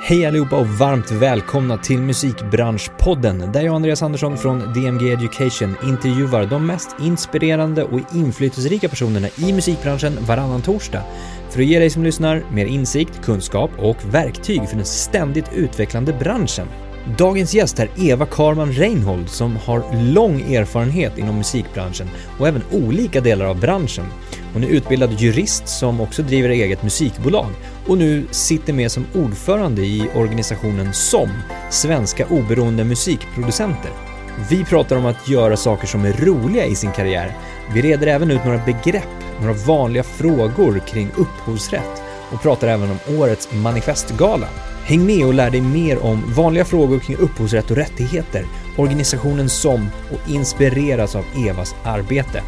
Hej allihopa och varmt välkomna till Musikbranschpodden där jag Andreas Andersson från DMG Education intervjuar de mest inspirerande och inflytelserika personerna i musikbranschen varannan torsdag för att ge dig som lyssnar mer insikt, kunskap och verktyg för den ständigt utvecklande branschen. Dagens gäst är Eva Karman Reinhold som har lång erfarenhet inom musikbranschen och även olika delar av branschen. Hon är utbildad jurist som också driver eget musikbolag och nu sitter med som ordförande i organisationen SOM, Svenska Oberoende Musikproducenter. Vi pratar om att göra saker som är roliga i sin karriär. Vi reder även ut några begrepp, några vanliga frågor kring upphovsrätt och pratar även om årets manifestgala. Häng med och lär dig mer om vanliga frågor kring upphovsrätt och rättigheter, organisationen SOM och inspireras av Evas arbete.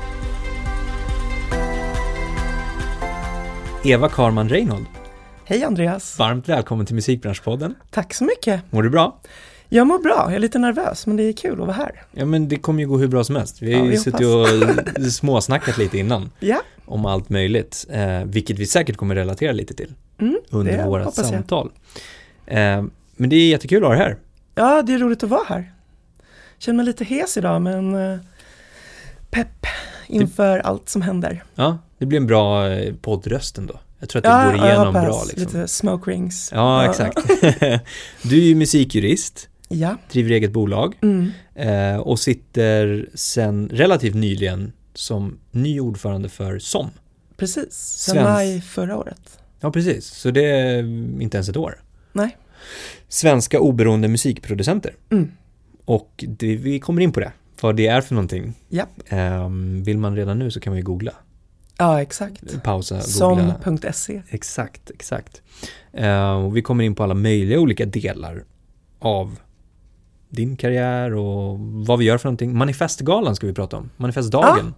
Eva Karman Reinhold, Hej Andreas! varmt välkommen till Musikbranschpodden. Tack så mycket! Mår du bra? Jag mår bra, jag är lite nervös men det är kul att vara här. Ja men det kommer ju gå hur bra som helst. Vi har Ja, ju suttit och småsnackat lite innan Ja, om allt möjligt, eh, vilket vi säkert kommer relatera lite till mm, under det våra hoppas jag. samtal. Eh, men det är jättekul att ha dig här. Ja, det är roligt att vara här. Känner mig lite hes idag men eh, pepp inför allt som händer. Ja, det blir en bra eh, poddröst ändå. Jag tror att det Ja, går jag igenom bra liksom. Lite smoke rings. Ja, exakt. du är ju musikjurist, Ja, driver eget bolag mm, eh, och sitter sen relativt nyligen som ny ordförande för SOM. precis. Sen Svensk- maj förra året. Ja, precis. Så det är inte ens ett år. Nej. Svenska oberoende musikproducenter. Mm. Och det, vi kommer in på det, vad det är för någonting. Ja. Ehm, vill man redan nu så kan man ju googla. Ja, exakt. Pausa, googla. Som.se. Exakt, exakt. Ehm, och vi kommer in på alla möjliga olika delar av din karriär och vad vi gör för någonting. Manifestgalan ska vi prata om. Manifestdagen.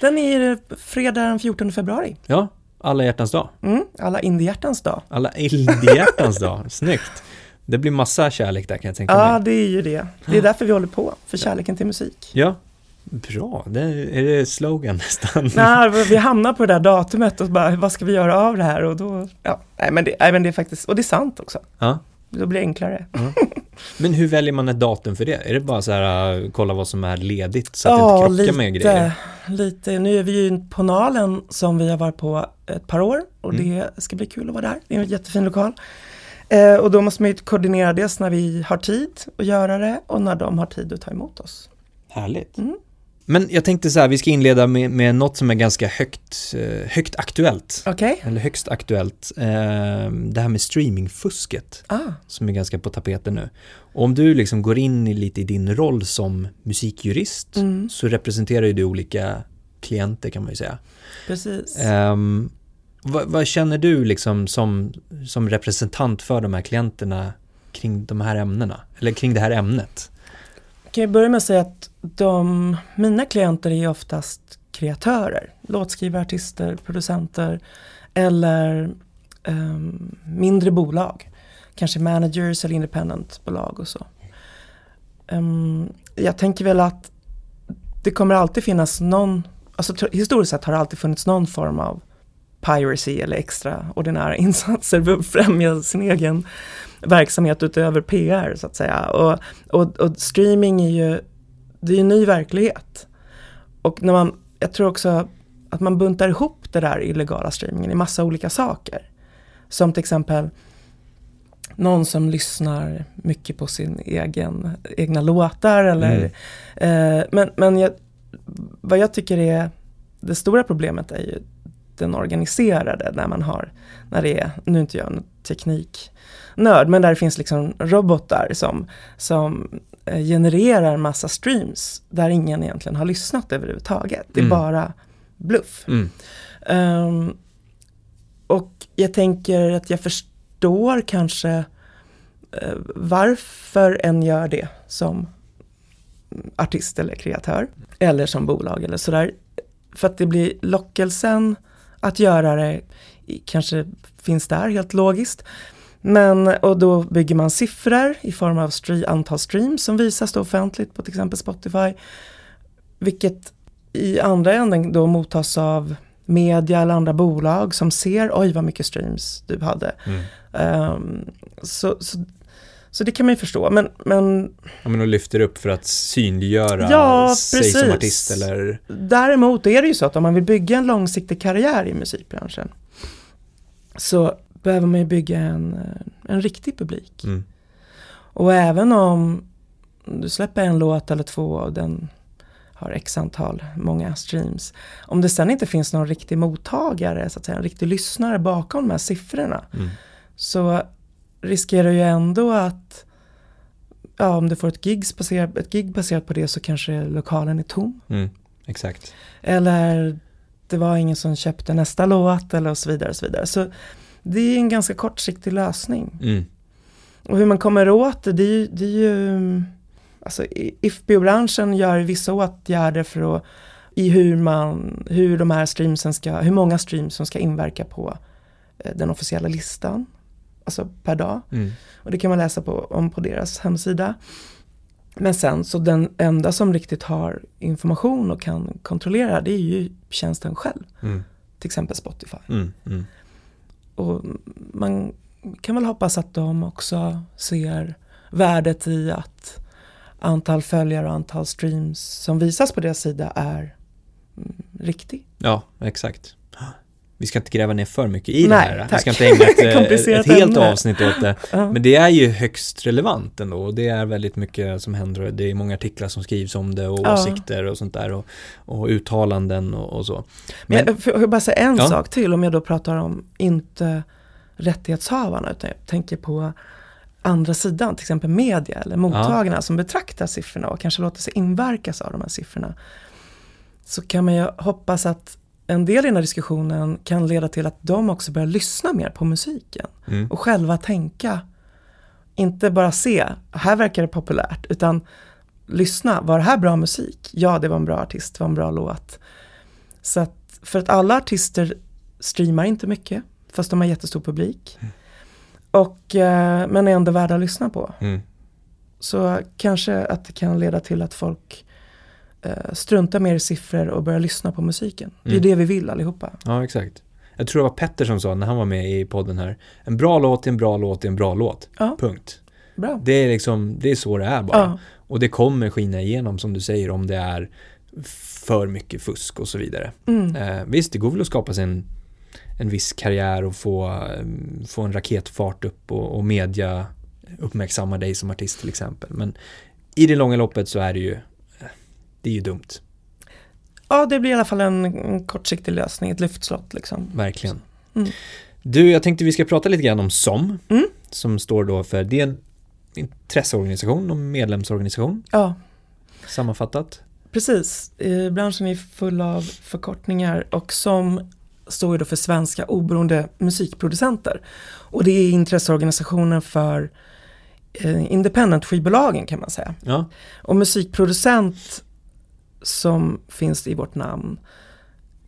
Den är fredag den 14 februari. Ja, alla hjärtans dag. Mm, alla indiehjärtans dag. Alla indiehjärtans dag. Snyggt. Det blir massa kärlek där kan jag tänka Ja, mig. det är ju det. Det är därför vi håller på, för kärleken till musik. Ja, bra. Det är det slogan nästan. Nej, vi hamnar på det där datumet och bara, vad ska vi göra av det här? Och då, ja, nej men det, nej, men det är faktiskt, och det är sant också. Ja. Då blir det enklare. Men hur väljer man ett datum för det? Är det bara så här, uh, kolla vad som är ledigt så att det inte krockar med grejer? Lite. Nu är vi ju på Nalen som vi har varit på ett par år och Mm. det ska bli kul att vara där. Det är en jättefin lokal. Eh, och då måste man ju koordinera dels när vi har tid att göra det och när de har tid att ta emot oss. Härligt. Mm. Men jag tänkte så här, vi ska inleda med, med något som är ganska högt, eh, högt aktuellt. Okej? Eller högst aktuellt. Eh, det här med streamingfusket Ah, som är ganska på tapeten nu. Och om du liksom går in i lite i din roll som musikjurist mm, så representerar ju du olika klienter kan man ju säga. precis. Ehm, vad, vad känner du liksom som, som representant för de här klienterna kring de här ämnena? Eller kring det här ämnet? Kan ju börja med att säga att de, mina klienter är oftast kreatörer, låtskrivare, artister, producenter eller um, mindre bolag. Kanske managers eller independentbolag och så. Um, jag tänker väl att det kommer alltid finnas någon, alltså historiskt sett har det alltid funnits någon form av piracy eller extraordinära insatser för att främja sin egen verksamhet utöver PR så att säga. Och, och, och streaming är ju, det är ju en ny verklighet. Och när man, jag tror också att man buntar ihop det där illegala streamingen i massa olika saker. Som till exempel någon som lyssnar mycket på sin egen, egna låtar eller eh, men, men jag, vad jag tycker är det stora problemet är ju den organiserade när man har, när det är, nu inte jag en tekniknörd, men där det finns liksom robotar som, som eh, genererar massa streams där ingen egentligen har lyssnat överhuvudtaget. Det är Mm. bara bluff. Mm. Ehm, och jag tänker att jag förstår kanske eh, varför en gör det som artist eller kreatör. Eller som bolag eller sådär. För att det blir lockelsen att göra det kanske finns där helt logiskt. Men, och då bygger man siffror i form av stre- antal streams som visas då offentligt på till exempel Spotify. Vilket i andra änden då mottas av media eller andra bolag som ser oj vad mycket streams du hade. Mm. Um, så, så, så det kan man ju förstå. Men, men Ja, men och lyfter upp för att synliggöra Ja, sig precis. som artist eller... däremot är det ju så att om man vill bygga en långsiktig karriär i musikbranschen så behöver man ju bygga en, eh, en riktig publik. Mm. Och även om du släpper en låt eller två och den har x antal, många streams. Om det sen inte finns någon riktig mottagare, så att säga, en riktig lyssnare bakom de här siffrorna. Mm. Så riskerar ju ändå att Ja, om du får ett gig, baserat, ett gig baserat på det så kanske lokalen är tom. Mm. Exakt. Eller det var ingen som köpte nästa låt eller och så vidare. Och så vidare. Så det är en ganska kortsiktig lösning. Mm. Och hur man kommer åt det, det är ju, det är ju alltså IFBO-branschen gör vissa åtgärder för att i hur man, hur de här streamsen ska, hur många streams som ska inverka på eh, den officiella listan. Alltså per dag. Mm. Och det kan man läsa på, om på deras hemsida. Men sen så den enda som riktigt har information och kan kontrollera det är ju tjänsten själv. Mm. Till exempel Spotify. Mm. Och man kan väl hoppas att de också ser värdet i att antal följare och antal streams som visas på deras sida är mm, riktig. Ja, exakt. Vi ska inte gräva ner för mycket i det Nej, här. Vi tack. ska inte ägna ett, eh, Komplicerat ett helt avsnitt åt det. Ja. Men det är ju högst relevant ändå och det är väldigt mycket som händer och det är många artiklar som skrivs om det och Ja. åsikter och sånt där och, och uttalanden och, och så. Men Men, jag bara säga en Ja. sak till om jag då pratar om inte rättighetshavarna utan jag tänker på andra sidan, till exempel media eller mottagarna som betraktar siffrorna och kanske låter sig inverkas av de här siffrorna. Så kan man ju hoppas att en del i den här diskussionen kan leda till att de också börjar lyssna mer på musiken mm, och själva tänka, inte bara se, här verkar det populärt, utan lyssna, var det här bra musik? Ja, det var en bra artist, det var en bra låt. Så att, för att alla artister streamar inte mycket, fast de har jättestor publik. Och, eh, men är ändå värda att lyssna på. mm, Så kanske att det kan leda till att folk eh, struntar mer i siffror och börjar lyssna på musiken. Det är Mm. det vi vill allihopa. ja, exakt. Jag tror det var Petter som sa när han var med i podden här, en bra låt är en bra låt är en bra låt. Ja, Punkt. bra. Det är liksom, det är så det är bara. Ja, Och det kommer skina igenom som du säger om det är för mycket fusk och så vidare. mm. Eh, visst, det går väl att skapa sig en, en viss karriär och få, eh, få en raketfart upp och, och media uppmärksamma dig som artist till exempel. Men i det långa loppet så är det ju, det är ju dumt, ja, det blir i alla fall en, en kortsiktig lösning, ett luftslott liksom. verkligen. Mm. Du, jag tänkte vi ska prata lite grann om SOM, Mm. som står då för, det är en intresseorganisation och medlemsorganisation, Ja, sammanfattat. precis. Branschen är full av förkortningar och som står ju då för Svenska oberoende musikproducenter. Och det är intresseorganisationen för eh, independent skivbolagen kan man säga. Ja, Och musikproducent som finns i vårt namn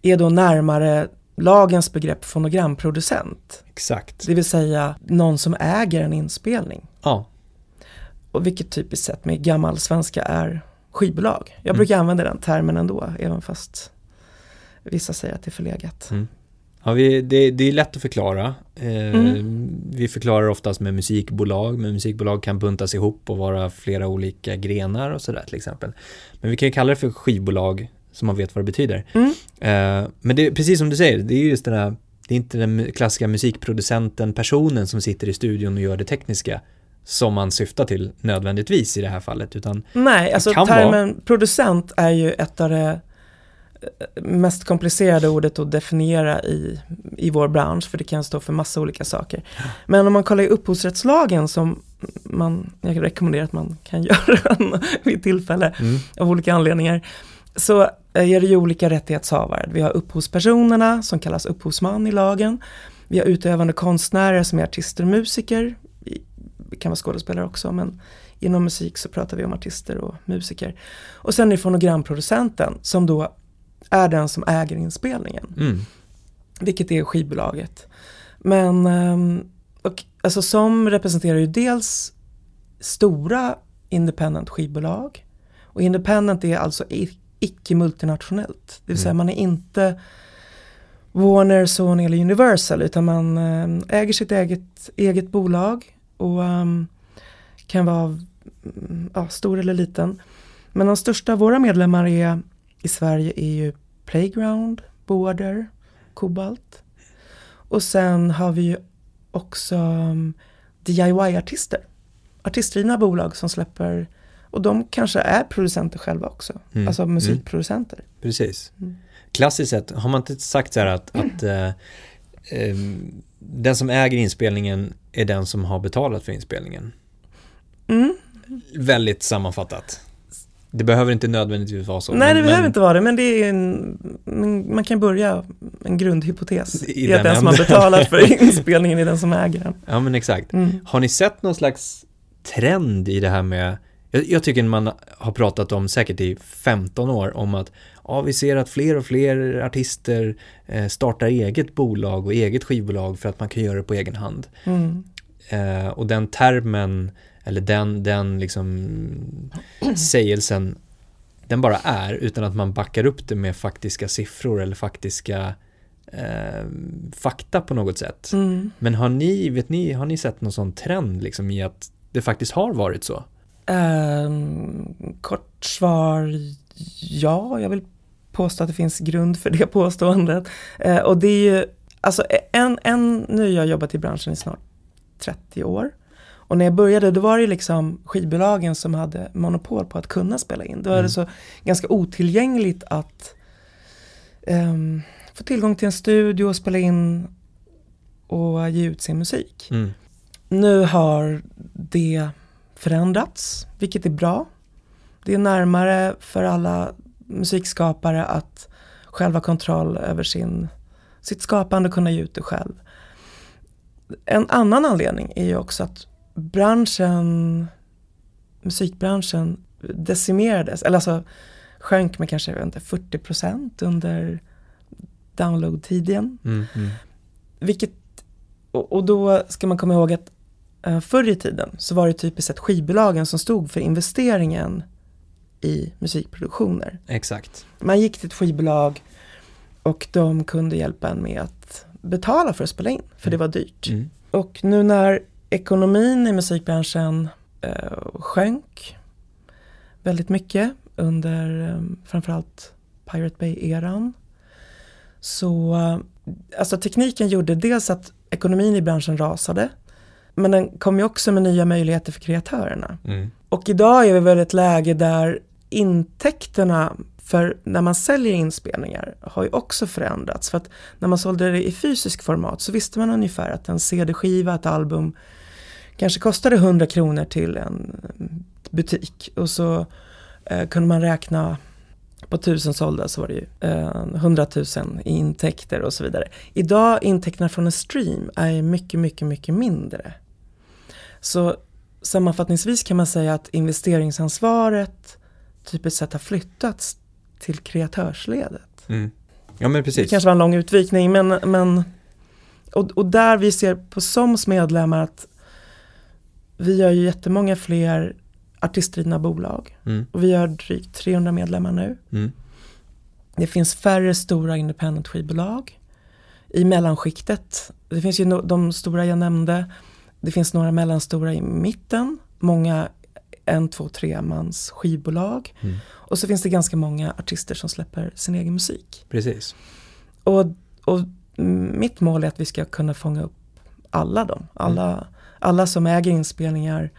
är då närmare lagens begrepp fonogramproducent. exakt. Det vill säga någon som äger en inspelning. Ja, Och vilket typiskt sett med gammal svenska är skivbolag. Jag Mm. brukar använda den termen ändå, även fast vissa säger att det är förlegat. Mm. Ja, vi, det, det är lätt att förklara. Eh, Mm. Vi förklarar oftast med musikbolag, men musikbolag kan buntas ihop och vara flera olika grenar och sådär till exempel. Men vi kan ju kalla det för skivbolag så man vet vad det betyder. Mm. Eh, men det precis som du säger, det är just den här, det är inte den klassiska musikproducenten, personen som sitter i studion och gör det tekniska som man syftar till nödvändigtvis i det här fallet, utan Nej, alltså termen producent är ju ett av det mest komplicerade ordet att definiera i, i vår bransch, för det kan stå för massa olika saker. Men om man kollar i upphovsrättslagen som man, jag rekommenderar att man kan göra vid tillfälle mm, av olika anledningar, så är det ju olika rättighetshavare. Vi har upphovspersonerna som kallas upphovsman i lagen. Vi har utövande konstnärer som är artister och musiker. Vi kan vara skådespelare också men inom musik så pratar vi om artister och musiker. Och sen är det fonogramproducenten som då är den som äger inspelningen. mm, Vilket är skivbolaget. Men ehm, och, alltså som representerar ju dels stora independent skivbolag. Och independent är alltså i- icke multinationellt. Det vill säga Mm. man är inte Warner, Sony eller Universal utan man eh, äger sitt eget, eget bolag och um, kan vara mm, ja, stor eller liten. Men de största av våra medlemmar är, i Sverige är ju Playground, Border, Kobalt. Och sen har vi ju också um, DIY-artister. Artistdrivna bolag som släpper och de kanske är producenter själva också. Mm. Alltså musikproducenter. Mm. Precis. Klassiskt sett, har man inte sagt så här att, att eh, eh, den som äger inspelningen är den som har betalat för inspelningen? Mm. Väldigt sammanfattat. Det behöver inte nödvändigtvis vara så. Nej, det men, behöver men, inte vara det, men det är en, man kan börja en grundhypotes. I I att den som har betalat för inspelningen är den som äger den. Ja, men exakt. Mm. Har ni sett någon slags trend i det här med jag, jag tycker man har pratat om säkert i 15 år om att ja, vi ser att fler och fler artister eh, startar eget bolag och eget skivbolag för att man kan göra det på egen hand. Mm. Eh, och den termen, eller den, den liksom sägelsen, den bara är utan att man backar upp det med faktiska siffror eller faktiska eh, fakta på något sätt. Mm. Men har ni, vet ni, har ni sett någon sån trend liksom i att det faktiskt har varit så? Ehm, kort svar, ja, jag vill påstå att det finns grund för det påståendet. Eh, och det är ju, alltså en, en, nu har jag jobbat i branschen i snart 30 år. Och när jag började då var det liksom skivbolagen som hade monopol på att kunna spela in. Då var Mm. det så ganska otillgängligt att ehm, få tillgång till en studio och spela in och ge ut sin musik. Mm. Nu har det förändrats, vilket är bra. Det är närmare för alla musikskapare att själva kontroll över sin, sitt skapande och kunna ge ut det själv. En annan anledning är ju också att branschen, musikbranschen decimerades, eller alltså sjönk med kanske inte, 40% under download-tiden. Mm, mm. Vilket, och, och då ska man komma ihåg att uh, förr i tiden så var det typiskt sett skivbolagen som stod för investeringen i musikproduktioner. Exakt. Man gick till ett skivbolag och de kunde hjälpa en med att betala för att spela in, för det var dyrt. Mm. Och nu när ekonomin i musikbranschen uh, sjönk väldigt mycket under um, framförallt Pirate Bay-eran så uh, alltså tekniken gjorde dels att ekonomin i branschen rasade men den kom ju också med nya möjligheter för kreatörerna. Mm. Och idag är vi väl i ett läge där intäkterna för när man säljer inspelningar har ju också förändrats. För att när man sålde det i fysisk format så visste man ungefär att en CD-skiva, ett album kanske kostade 100 kronor till en butik. Och så eh, kunde man räkna på tusen sålda så var det ju eh, 100 000 i intäkter och så vidare. Idag intäkterna från en stream är mycket, mycket, mycket mindre. Så sammanfattningsvis kan man säga att investeringsansvaret typiskt sett har flyttats till kreatörsledet. Mm. Ja men precis. Det kanske var en lång utvikning men, men och, och där vi ser på SOMs medlemmar att vi har ju jättemånga fler artistdrivna bolag Mm. och vi har drygt 300 medlemmar nu. Mm. Det finns färre stora independent skivbolag i mellanskiktet. Det finns ju no de stora jag nämnde. Det finns några mellanstora i mitten. Många en, två, tre mans skivbolag. Mm. Och så finns det ganska många artister som släpper sin egen musik. Precis. Och, och mitt mål är att vi ska kunna fånga upp alla dem. Alla, alla som äger inspelningar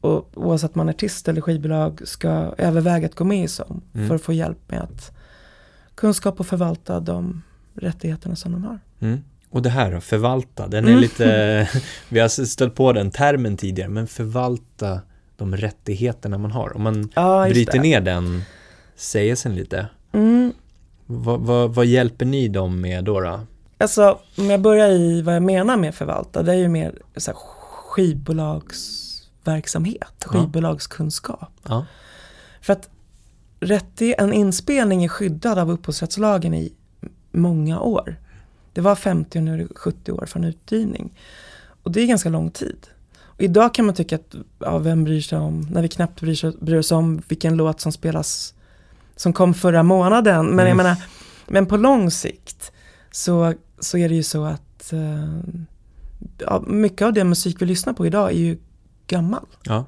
och oavsett man är artist eller skivbolag ska överväga att gå med i SOM Mm. för att få hjälp med att kunskap och förvalta de rättigheterna som de har. Mm. Och det här då, förvalta, den är Mm. lite, vi har stött på den termen tidigare, men förvalta de rättigheterna man har. Om man Ja, bryter det. ner den sägelsen lite, Mm. vad, vad, vad hjälper ni dem med då? då? Alltså om jag börjar i vad jag menar med förvalta, det är ju mer så här, skivbolagsverksamhet, skivbolagskunskap. Ja. För att rättig, en inspelning är skyddad av upphovsrättslagen i många år. Det var 50 och nu är det 70 år från utgivning. Och det är ganska lång tid. Och idag kan man tycka att, ja, vem bryr sig om, när vi knappt bryr, sig, bryr oss om vilken låt som spelas, som kom förra månaden. Men jag Mm. menar, men på lång sikt så, så är det ju så att eh, ja, mycket av den musik vi lyssnar på idag är ju gammal. Ja.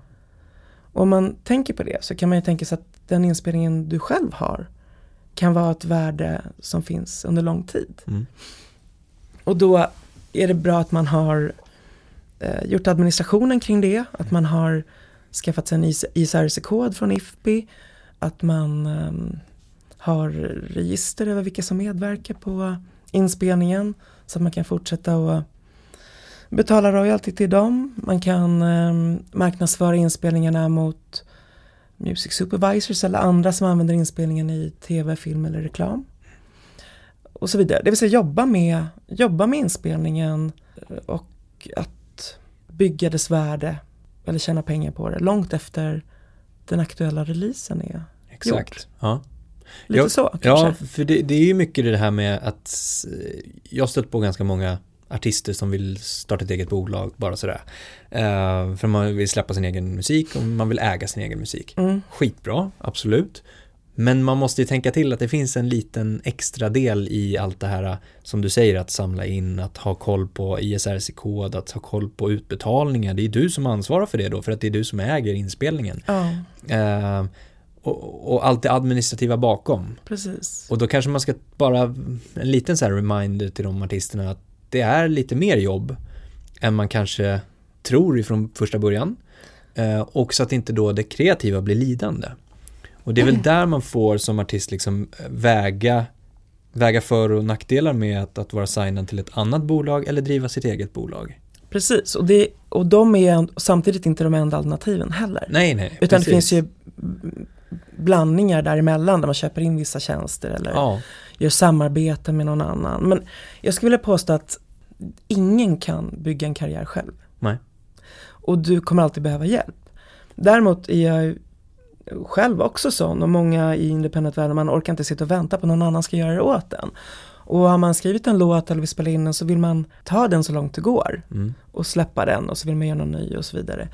Och om man tänker på det så kan man ju tänka sig att den inspelningen du själv har kan vara ett värde som finns under lång tid. Mm. Och då är det bra att man har eh, gjort administrationen kring det, att man har skaffat sig en ISRC-kod från IFPI, att man eh, har register över vilka som medverkar på inspelningen så att man kan fortsätta att betala royalty till dem. Man kan eh, marknadsföra inspelningarna mot music supervisors eller andra som använder inspelningen i tv, film eller reklam. Och så vidare. Det vill säga jobba med, jobba med inspelningen och att bygga dess värde eller tjäna pengar på det långt efter den aktuella releasen är Exakt. gjord. Ja. Lite Ja, så kanske. Ja, för det, det är ju mycket det här med att jag har stött på ganska många artister som vill starta ett eget bolag bara sådär. Eh, för man vill släppa sin egen musik och man vill äga sin egen musik. Mm, Skitbra, absolut. Men man måste ju tänka till att det finns en liten extra del i allt det här som du säger att samla in, att ha koll på ISRC-kod, att ha koll på utbetalningar. Det är du som ansvarar för det då, för att det är du som äger inspelningen. ja, Eh, och, och allt det administrativa bakom. precis. Och då kanske man ska bara, en liten så här reminder till de artisterna att det är lite mer jobb än man kanske tror ifrån första början. Eh, och så att inte då det kreativa blir lidande. Och det är väl där man får som artist liksom eh, väga, väga för och nackdelar med att, att vara signad till ett annat bolag eller driva sitt eget bolag. Precis, och, det, och de är samtidigt inte de enda alternativen heller. Nej, nej. Utan precis. det finns ju blandningar däremellan där man köper in vissa tjänster eller Ja, gör samarbete med någon annan. Men jag skulle vilja påstå att ingen kan bygga en karriär själv. Nej. Och du kommer alltid behöva hjälp. Däremot är jag själv också sån och många i independent-världen, man orkar inte sitta och vänta på någon annan ska göra det åt en. Och har man skrivit en låt eller vill spela in den så vill man ta den så långt det går mm. och släppa den och så vill man göra någon ny och så vidare.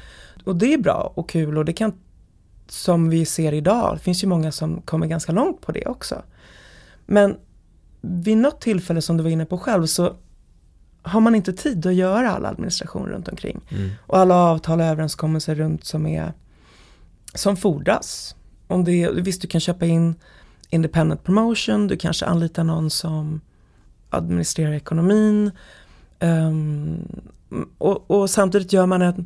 Och det är bra och kul och det kan, som vi ser idag, det finns ju många som kommer ganska långt på det också. Men vid något tillfälle som du var inne på själv så har man inte tid att göra all administration runt omkring. Mm. Och alla avtal och överenskommelser runt som är som fordras. Om det, visst, du kan köpa in independent promotion, du kanske anlitar någon som administrerar ekonomin. Ehm, och, och samtidigt gör man ett,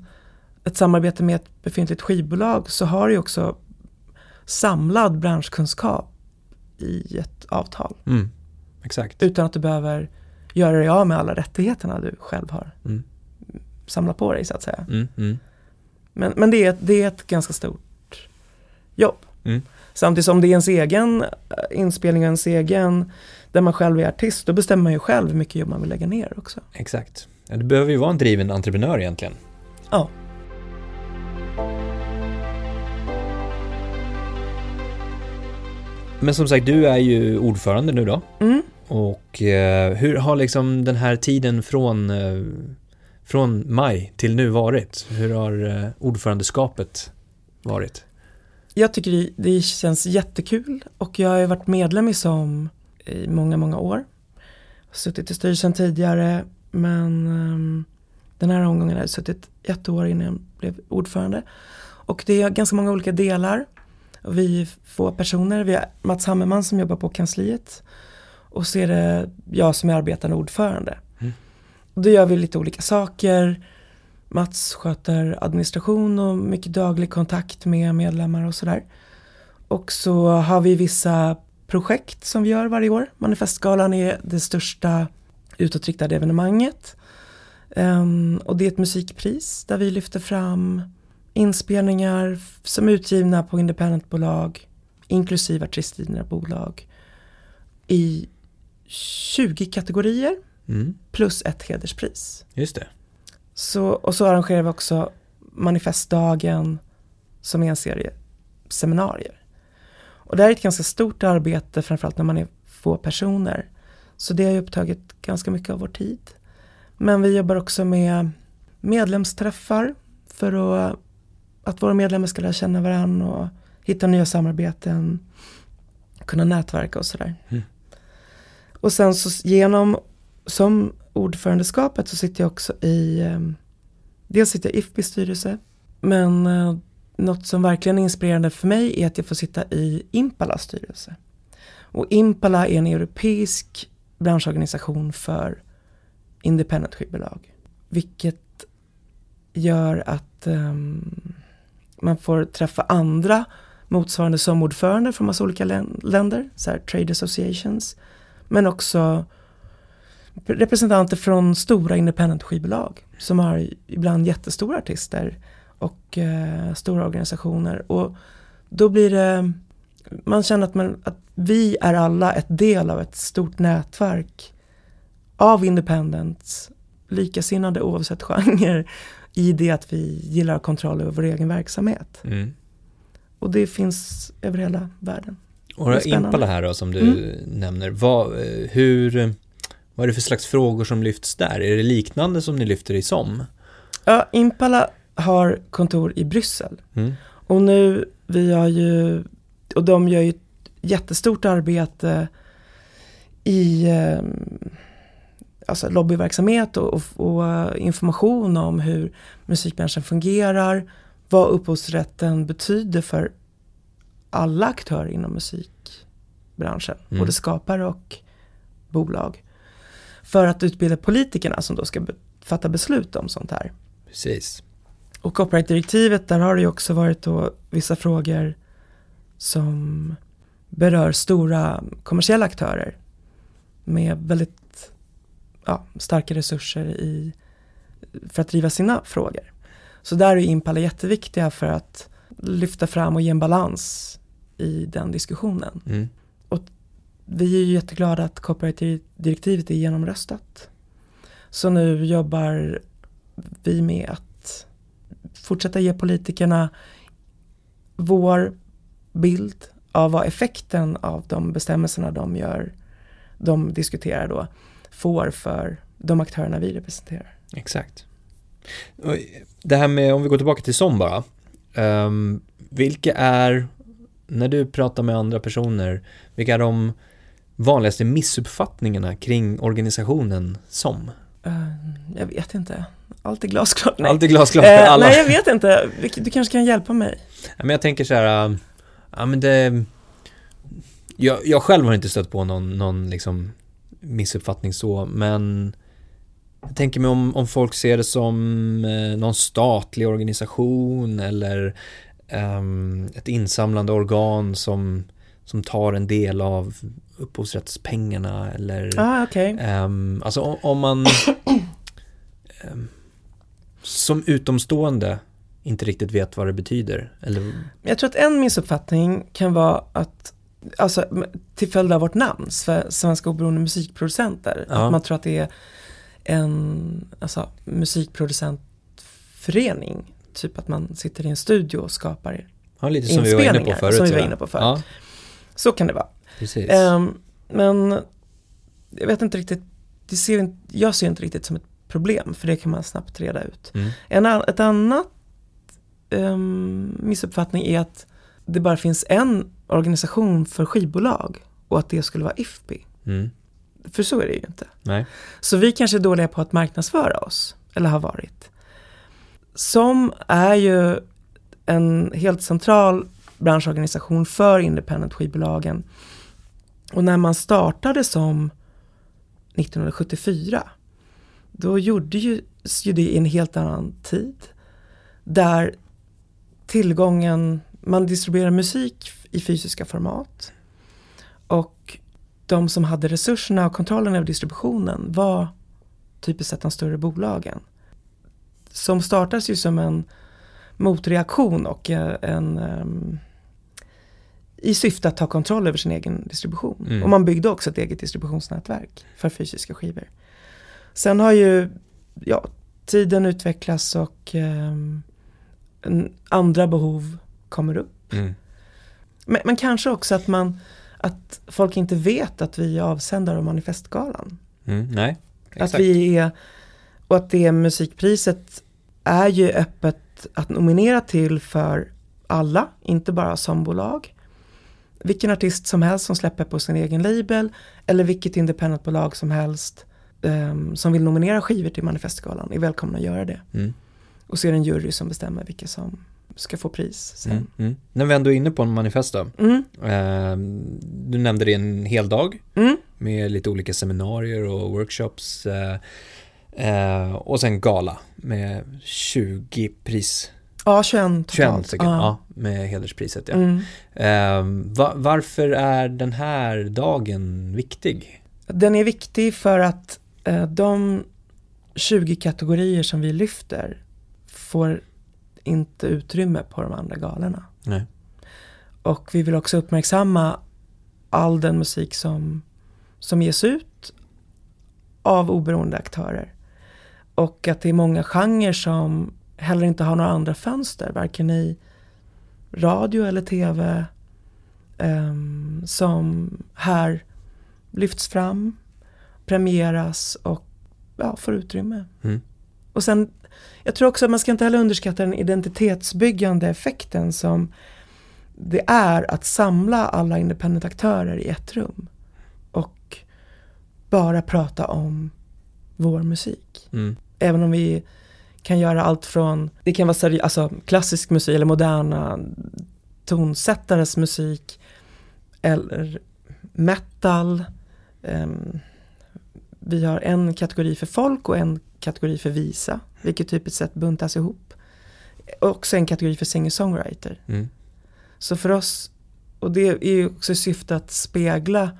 ett samarbete med ett befintligt skivbolag så har du också samlad branschkunskap i ett avtal. Mm. Exakt. Utan att du behöver göra dig av med alla rättigheterna du själv har Mm. samlat på dig så att säga. Mm. Mm. Men, men det, är, ett- det är ett ganska stort jobb. Mm. Samtidigt som det är ens egen eh, inspelning och ens egen, där man själv är artist, då bestämmer man ju själv hur mycket jobb man vill lägga ner också. Exakt. Ja, du behöver ju vara en driven entreprenör egentligen. Ja, Men som sagt, du är ju ordförande nu då. mm. Och eh, hur har liksom den här tiden från, eh, från maj till nu varit? Hur har eh, ordförandeskapet varit? jag tycker det, det känns jättekul och jag har ju varit medlem i SOM i många, många år. Suttit i styrelsen tidigare men ehm, den här omgången har jag suttit ett år innan jag blev ordförande. Och det är ganska många olika delar. Vi är få personer, vi har Mats Hammerman som jobbar på kansliet och så är det jag som är arbetande ordförande. Mm. Då gör vi lite olika saker. Mats sköter administration och mycket daglig kontakt med medlemmar och sådär. Och så har vi vissa projekt som vi gör varje år. Manifestgalan är det största utåtriktade evenemanget. Ehm, och det är ett musikpris där vi lyfter fram inspelningar som är utgivna på independentbolag, inklusive artistdrivna bolag, i 20 kategorier Mm, plus ett hederspris. just det. Så, och så arrangerar vi också manifestdagen som är en serie seminarier. Och det här är ett ganska stort arbete, framförallt när man är få personer. Så det har ju upptagit ganska mycket av vår tid. Men vi jobbar också med medlemsträffar för att, att våra medlemmar ska lära känna varandra och hitta nya samarbeten, kunna nätverka och sådär. Mm. Och sen så genom, som ordförandeskapet så sitter jag också i, eh, dels sitter jag i IFPIs styrelse, men eh, något som verkligen är inspirerande för mig är att jag får sitta i Impalas styrelse. Och Impala är en europeisk branschorganisation för independent skivbolag. Vilket gör att um, man får träffa andra motsvarande som ordförande från massa olika länder, så här, trade associations. Men också representanter från stora independent skivbolag som har ibland jättestora artister och eh, stora organisationer. Och då blir det, man känner att, man, att vi är alla ett del av ett stort nätverk av independents, likasinnade oavsett genre, i det att vi gillar kontroll över vår egen verksamhet. Mm. Och det finns över hela världen. Och Impala här då som du mm. nämner, vad, eh, hur, vad är det för slags frågor som lyfts där? Är det liknande som ni lyfter i SOM? Ja, Impala har kontor i Bryssel. Mm. Och nu, vi har ju, och de gör ju ett jättestort arbete i eh, alltså lobbyverksamhet och, och, och, information om hur musikbranschen fungerar, vad upphovsrätten betyder för alla aktörer inom musikbranschen, mm. både skapare och bolag. För att utbilda politikerna som då ska be fatta beslut om sånt här. Precis. Och copyright-direktivet, där har det ju också varit då vissa frågor som berör stora kommersiella aktörer med väldigt ja, starka resurser i, för att driva sina frågor. Så där är Impala jätteviktiga för att lyfta fram och ge en balans i den diskussionen. Mm. Och vi är ju jätteglada att copyright-direktivet är genomröstat. Så nu jobbar vi med att fortsätta ge politikerna vår bild av vad effekten av de bestämmelserna de gör, de diskuterar då, får för de aktörerna vi representerar. Exakt. Det här med, om vi går tillbaka till SOM bara. Um, vilka är, när du pratar med andra personer, vilka är de vanligaste missuppfattningarna kring organisationen SOM? Uh, jag vet inte. Allt är glasklart. Nej. Allt är glasklart för uh, alla. Nej, jag vet inte. Du kanske kan hjälpa mig. Men jag tänker så här, ja men det... Jag, jag själv har inte stött på någon, någon liksom missuppfattning så, men jag tänker mig om, om folk ser det som eh, någon statlig organisation eller um, ett insamlande organ som, som tar en del av upphovsrättspengarna eller ah, okay. um, ehm, alltså om, om man um, som utomstående inte riktigt vet vad det betyder. Eller? Jag tror att en missuppfattning kan vara att Alltså till följd av vårt namn, Svenska oberoende musikproducenter. Ja. Att man tror att det är en alltså, musikproducentförening. Typ att man sitter i en studio och skapar ja, lite som vi var inne på förut. Som vi var inne på förut. Ja. Så kan det vara. Um, men jag vet inte riktigt, det ser, jag ser inte riktigt som ett problem för det kan man snabbt reda ut. Mm. En, ett annat um, missuppfattning är att det bara finns en organisation för skivbolag och att det skulle vara IFPI. Mm. För så är det ju inte. Nej. Så vi kanske är dåliga på att marknadsföra oss, eller har varit. Som är ju en helt central branschorganisation för independent skivbolagen. Och när man startade som 1974 då gjorde ju, ju det i en helt annan tid. Där tillgången, man distribuerar musik i fysiska format. Och de som hade resurserna och kontrollen över distributionen var typiskt sett de större bolagen. Som startades ju som en motreaktion och en um, i syfte att ta kontroll över sin egen distribution. Mm. Och man byggde också ett eget distributionsnätverk för fysiska skivor. Sen har ju ja, tiden utvecklats och um, andra behov kommer upp. Mm. Men, men, kanske också att man att folk inte vet att vi är avsändare av manifestgalan. Mm, nej, exakt. Att vi är, och att det musikpriset är ju öppet att nominera till för alla, inte bara som bolag. vilken artist som helst som släpper på sin egen label eller vilket independentbolag som helst um, som vill nominera skivor till Manifestgalan är välkomna att göra det. Mm. Och så är det en jury som bestämmer vilka som ska få pris sen. Mm. Mm. När vi ändå är inne på en manifest då. Mm. Eh, du nämnde det en hel dag Mm. med lite olika seminarier och workshops. Eh, eh, och sen gala med 20 pris, Ja, 21 21 totalt. stycken, ja. med hederspriset. Ja. Mm. Eh, va, varför är den här dagen viktig? Den är viktig för att eh, de 20 kategorier som vi lyfter får inte utrymme på de andra galorna. Nej. Och vi vill också uppmärksamma all den musik som, som ges ut av oberoende aktörer. Och att det är många genrer som heller inte har några andra fönster, varken i radio eller tv, ehm, som här lyfts fram, premieras och ja, får utrymme. Mm. Och sen, jag tror också att man ska inte heller underskatta den identitetsbyggande effekten som det är att samla alla independent-aktörer i ett rum och bara prata om vår musik. Mm. Även om vi kan göra allt från, det kan vara seri- alltså klassisk musik eller moderna tonsättares musik eller metal. Ehm, vi har en kategori för folk och en kategori för visa, vilket typiskt sett buntas ihop. Och också en kategori för singer-songwriter. Mm. Så för oss, och det är ju också i syfte att spegla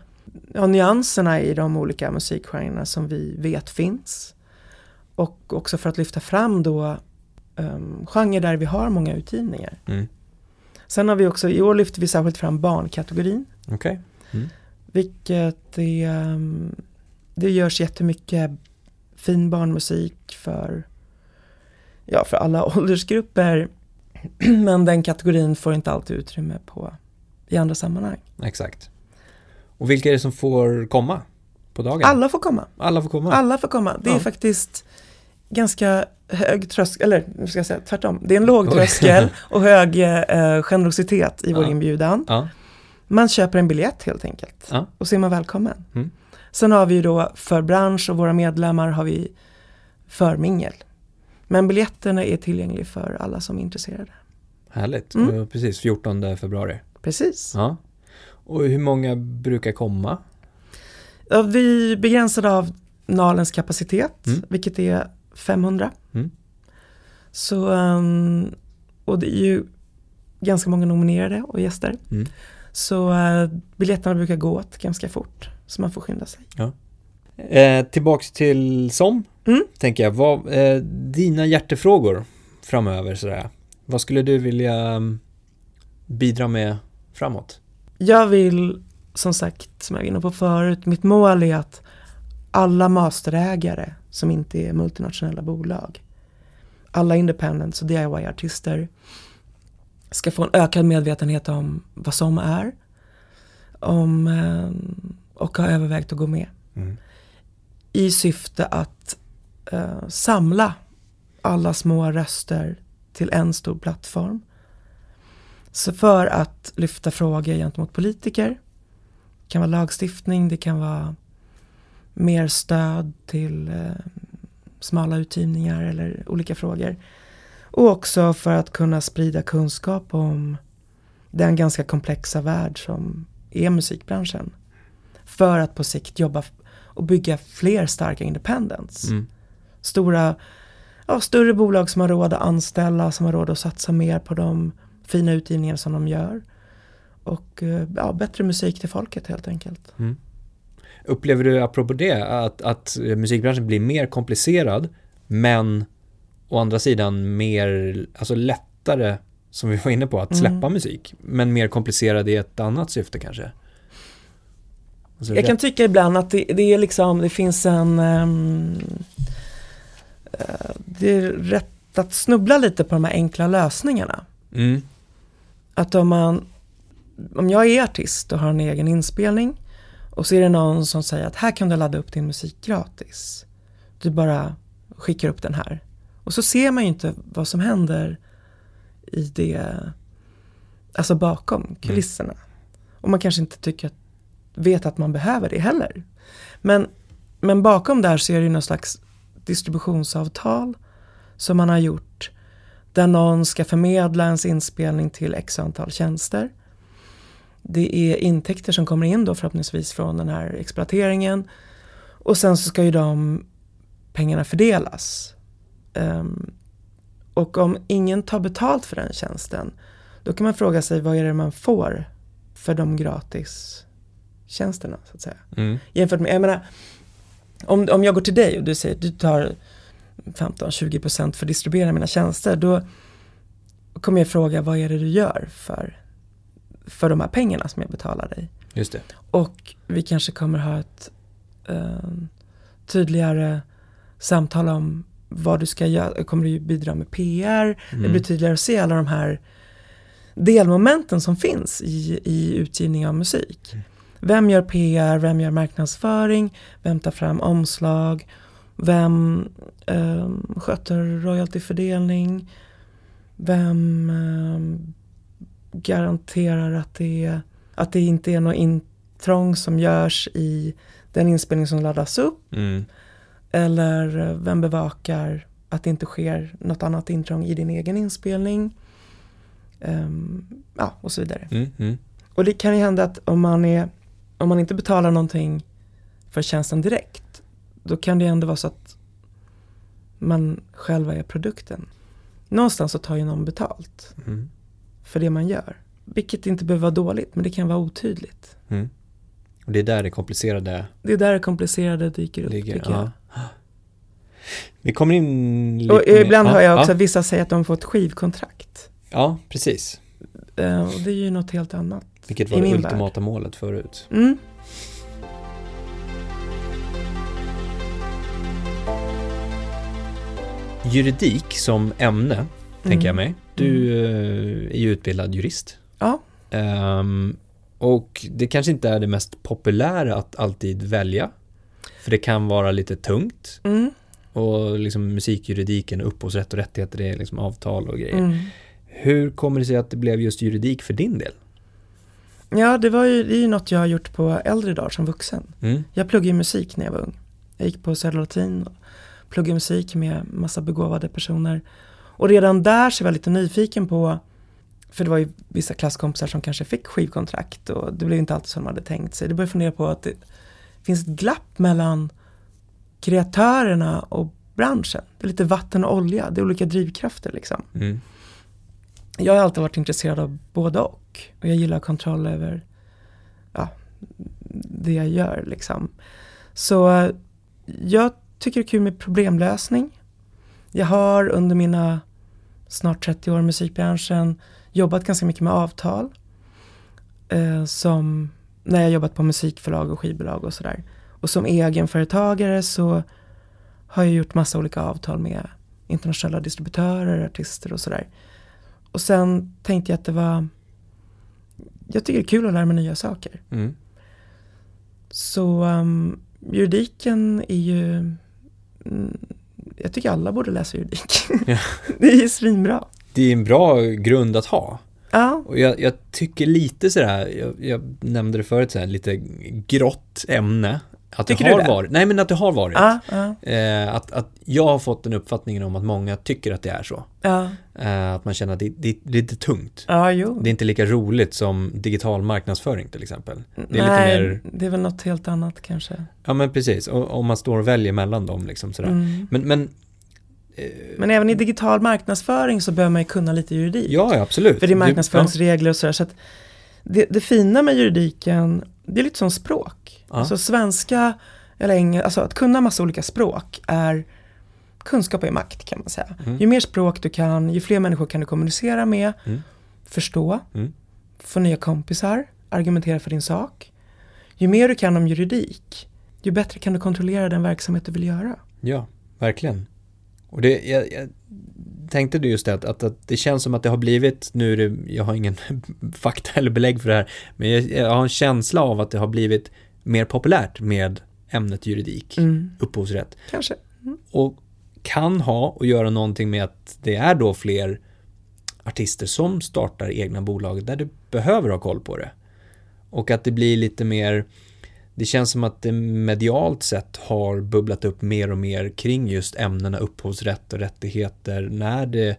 ja, nyanserna i de olika musikgenrerna som vi vet finns. Och också för att lyfta fram då um, genrer där vi har många utgivningar. Mm. Sen har vi också, i år lyfter vi särskilt fram barnkategorin. Okej. Mm. Vilket är, um, det görs jättemycket fin barnmusik för, ja, för alla åldersgrupper. Men den kategorin får inte alltid utrymme på, i andra sammanhang. Exakt. Och vilka är det som får komma på dagen? Alla får komma. Alla får komma? Alla får komma. Det är Ja. faktiskt ganska hög tröskel, eller nu ska jag säga tvärtom. Det är en låg tröskel och hög eh, generositet i vår Ja. inbjudan. Ja. Man köper en biljett helt enkelt och så är man välkommen. Mm. Sen har vi ju då för bransch och våra medlemmar har vi förmingel. Men biljetterna är tillgängliga för alla som är intresserade. Härligt. Mm. Ja, Precis, 14 februari. Precis. Ja. Och hur många brukar komma? Ja, vi är begränsade av Nalens kapacitet, Mm. vilket är 500. Mm. Så, um, och det är ju ganska många nominerade och gäster. Mm. Så uh, biljetterna brukar gå åt ganska fort, så man får skynda sig. Eh, tillbaks till SOM, Mm. tänker jag. Vad, eh, dina hjärtefrågor framöver sådär. Vad skulle du vilja mm, bidra med framåt? Jag vill, som sagt, som jag var inne på förut, mitt mål är att alla masterägare som inte är multinationella bolag, alla independents och DIY-artister ska få en ökad medvetenhet om vad som är om, eh, och ha övervägt att gå med Mm i syfte att eh, samla alla små röster till en stor plattform. Så för att lyfta frågor gentemot politiker, det kan vara lagstiftning, det kan vara mer stöd till eh, smala utgivningar eller olika frågor. Och också för att kunna sprida kunskap om den ganska komplexa värld som är musikbranschen. För att på sikt jobba och bygga fler starka independents. Mm. Stora, ja, större bolag som har råd att anställa, som har råd att satsa mer på de fina utgivningar som de gör. Och eh, ja, bättre musik till folket helt enkelt. Upplever du, apropå det, att, att musikbranschen blir mer komplicerad, men å andra sidan mer, alltså lättare, som vi var inne på, att Mm. släppa musik, men mer komplicerad i ett annat syfte kanske? Jag kan tycka ibland att det, det är liksom, det finns en... eh, det är rätt att snubbla lite på de här enkla lösningarna. mm, Att om man, om jag är artist och har en egen inspelning och så är det någon som säger att här kan du ladda upp din musik gratis. Du bara skickar upp den här. Och så ser man ju inte vad som händer i det, alltså bakom kulisserna. Och man kanske inte tycker att, vet att man behöver det heller. Men, men bakom där så är det ju någon slags distributionsavtal som man har gjort där någon ska förmedla ens inspelning till x antal tjänster. Det är intäkter som kommer in då förhoppningsvis från den här exploateringen. Och sen så ska ju de pengarna fördelas. Um, och om ingen tar betalt för den tjänsten, då kan man fråga sig vad är det man får för de gratis tjänsterna så att säga. Mm. Jämfört med, jag menar, om, om jag går till dig och du säger att du tar 15-20% för att distribuera mina tjänster, då kommer jag fråga vad är det du gör för, för de här pengarna som jag betalar dig. Just det. Och vi kanske kommer ha ett eh, tydligare samtal om vad du ska göra, kommer du bidra med PR, mm. det blir tydligare att se alla de här delmomenten som finns i, i utgivning av musik. Mm. Vem gör PR, vem gör marknadsföring, vem tar fram omslag, vem eh, sköter royaltyfördelning, vem eh, garanterar att det, att det inte är något intrång som görs i den inspelning som laddas upp. Mm. Eller vem bevakar att det inte sker något annat intrång i din egen inspelning. Um, ja, och så vidare. Mm, mm. Och det kan ju hända att om man, är, om man inte betalar någonting för tjänsten direkt, då kan det ändå vara så att man själva är produkten. Någonstans så tar ju någon betalt mm. för det man gör. Vilket inte behöver vara dåligt, men det kan vara otydligt. Mm. Och det är där det komplicerade Det är där det komplicerade dyker upp, ligger, tycker ja. jag. Vi kommer in lite Och ibland med, hör jag också ja. att vissa säger att de får ett skivkontrakt. Ja, precis. Uh, och det är ju något helt annat. Vilket var det ultimata värld. målet förut. Mm. Juridik som ämne, mm. tänker jag mig. Du mm. är ju utbildad jurist. Ja. Um, och det kanske inte är det mest populära att alltid välja. För det kan vara lite tungt. Mm. Och liksom musikjuridiken, upphovsrätt och rättigheter, det är liksom avtal och grejer. Mm. Hur kommer det sig att det blev just juridik för din del? Ja, det var ju, det är ju något jag har gjort på äldre dagar som vuxen. Mm. Jag pluggade musik när jag var ung. Jag gick på Södra Latin och pluggade musik med massa begåvade personer. Och redan där så var jag lite nyfiken på för det var ju vissa klasskompisar som kanske fick skivkontrakt och det blev inte alltid som de hade tänkt sig. Det började fundera på att det finns ett glapp mellan kreatörerna och branschen. Det är lite vatten och olja, det är olika drivkrafter liksom. Mm. Jag har alltid varit intresserad av både och. Och jag gillar kontroll över ja, det jag gör liksom. Så eh, jag tycker det är kul med problemlösning. Jag har under mina snart 30 år i musikbranschen jobbat ganska mycket med avtal. Eh, som när jag jobbat på musikförlag och skivbolag och sådär. Och som egenföretagare så har jag gjort massa olika avtal med internationella distributörer, artister och sådär. Och sen tänkte jag att det var, jag tycker det är kul att lära mig nya saker. Mm. Så um, juridiken är ju, mm, jag tycker alla borde läsa juridik. Ja. det är ju svinbra det är en bra grund att ha. Ja. Och jag, jag tycker lite sådär, jag, jag nämnde det förut, sådär, lite grått ämne. Att tycker det har det? varit. Nej men att det har varit. Ja, ja. Eh, att, att jag har fått den uppfattningen om att många tycker att det är så. Ja. Eh, att man känner att det, det, det, är lite tungt. Det är inte lika roligt som digital marknadsföring till exempel. Det är Nej, mer... det är väl något helt annat kanske. Ja men precis, om man står och väljer mellan dem liksom sådär. Mm. Men, men men även i digital marknadsföring så behöver man ju kunna lite juridik. Ja, absolut. För det är marknadsföringsregler och sådär. Så det, det fina med juridiken, det är lite som språk. Ja. Alltså svenska eller engelska, alltså att kunna massa olika språk är kunskap är makt kan man säga. Mm. Ju mer språk du kan, ju fler människor kan du kommunicera med, mm. förstå, mm. få nya kompisar, argumentera för din sak. Ju mer du kan om juridik, ju bättre kan du kontrollera den verksamhet du vill göra. Ja, verkligen. Och det, jag, jag tänkte just det, att, att, att, det känns som att det har blivit, nu är det, jag har ingen fakta eller belägg för det här, men jag, jag har en känsla av att det har blivit mer populärt med ämnet juridik, mm. upphovsrätt. Kanske. Mm. Och kan ha och göra någonting med att det är då fler artister som startar egna bolag där du behöver ha koll på det. Och att det blir lite mer, det känns som att det medialt sett har bubblat upp mer och mer kring just ämnena upphovsrätt och rättigheter när det,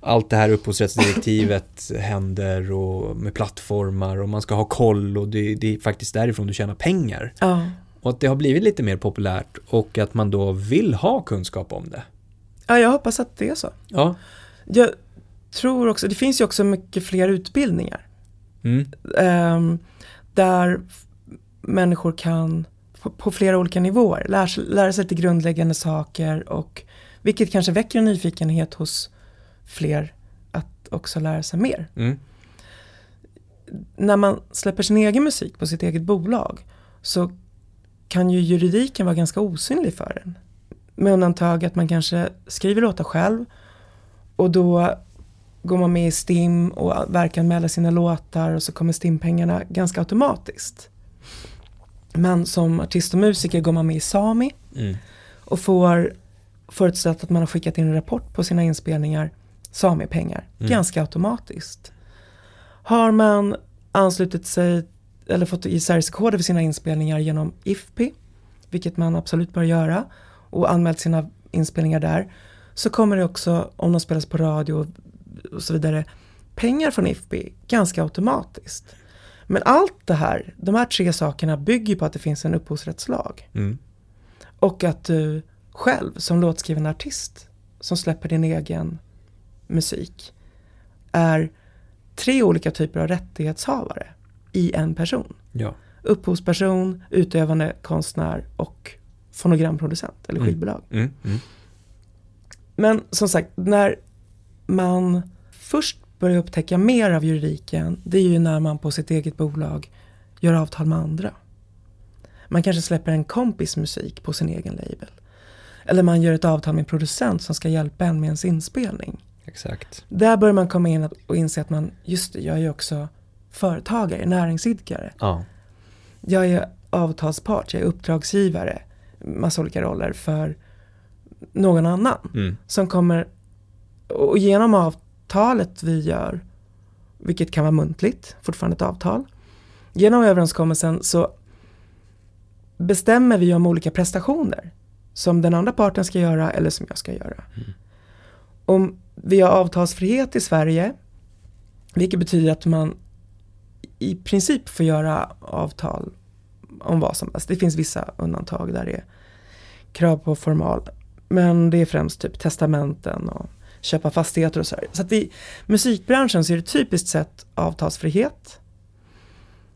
allt det här upphovsrättsdirektivet händer och med plattformar och man ska ha koll och det, det är faktiskt därifrån du tjänar pengar. Ja. Och att det har blivit lite mer populärt och att man då vill ha kunskap om det. ja, jag hoppas att det är så. Ja. Jag tror också, det finns ju också mycket fler utbildningar. Mm. ehm, där människor kan på, på flera olika nivåer lära, sig- lära sig lite grundläggande saker och vilket kanske väcker en nyfikenhet hos fler att också lära sig mer. Mm. När man släpper sin egen musik på sitt eget bolag så kan ju juridiken vara ganska osynlig för en. Med undantag att man kanske skriver låtar själv och då går man med i STIM och verkanmäler sina låtar och så kommer STIM-pengarna ganska automatiskt. Men som artist och musiker går man med i Sami Mm. och får förutsatt att man har skickat in en rapport på sina inspelningar Sami-pengar Mm. ganska automatiskt. Har man anslutit sig eller fått ISRC-koder för sina inspelningar genom IFPI, vilket man absolut bör göra, och anmält sina inspelningar där, så kommer det också, om de spelas på radio och så vidare, pengar från IFPI ganska automatiskt. Men allt det här, de här tre sakerna bygger på att det finns en upphovsrättslag. Mm. Och att du själv som låtskrivande artist som släpper din egen musik är tre olika typer av rättighetshavare i en person. Ja. Upphovsperson, utövande konstnär och fonogramproducent eller Mm. skivbolag. Mm. Mm. Men som sagt, när man först börjar upptäcka mer av juridiken, det är ju när man på sitt eget bolag gör avtal med andra. Man kanske släpper en kompis musik på sin egen label. Eller man gör ett avtal med en producent som ska hjälpa en med ens inspelning. Exakt. Där börjar man komma in och inse att man, just det, jag är ju också företagare, näringsidkare. Ja. Jag är avtalspart, jag är uppdragsgivare, massa olika roller för någon annan Mm. som kommer och genom avtalet vi gör, vilket kan vara muntligt, fortfarande ett avtal. Genom överenskommelsen så bestämmer vi om olika prestationer som den andra parten ska göra eller som jag ska göra. Om vi har avtalsfrihet i Sverige, vilket betyder att man i princip får göra avtal om vad som helst. Det finns vissa undantag där det är krav på formal. Men det är främst typ testamenten och köpa fastigheter och så här. Så att i musikbranschen så är det typiskt sett avtalsfrihet.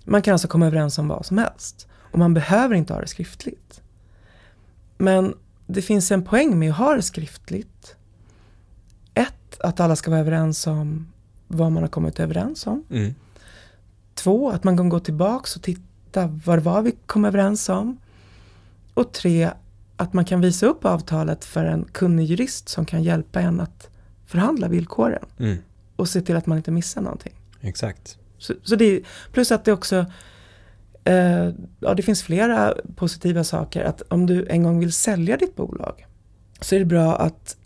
Man kan alltså komma överens om vad som helst. Och man behöver inte ha det skriftligt. Men det finns en poäng med att ha det skriftligt. Ett, att alla ska vara överens om vad man har kommit överens om. Mm. Två, att man kan gå tillbaks och titta vad det var vi kom överens om. Och tre, att man kan visa upp avtalet för en kunnig jurist som kan hjälpa en att förhandla villkoren Mm. och se till att man inte missar någonting. Exakt. Så, så det är, plus att det också, eh, ja det finns flera positiva saker. Att om du en gång vill sälja ditt bolag så är det bra att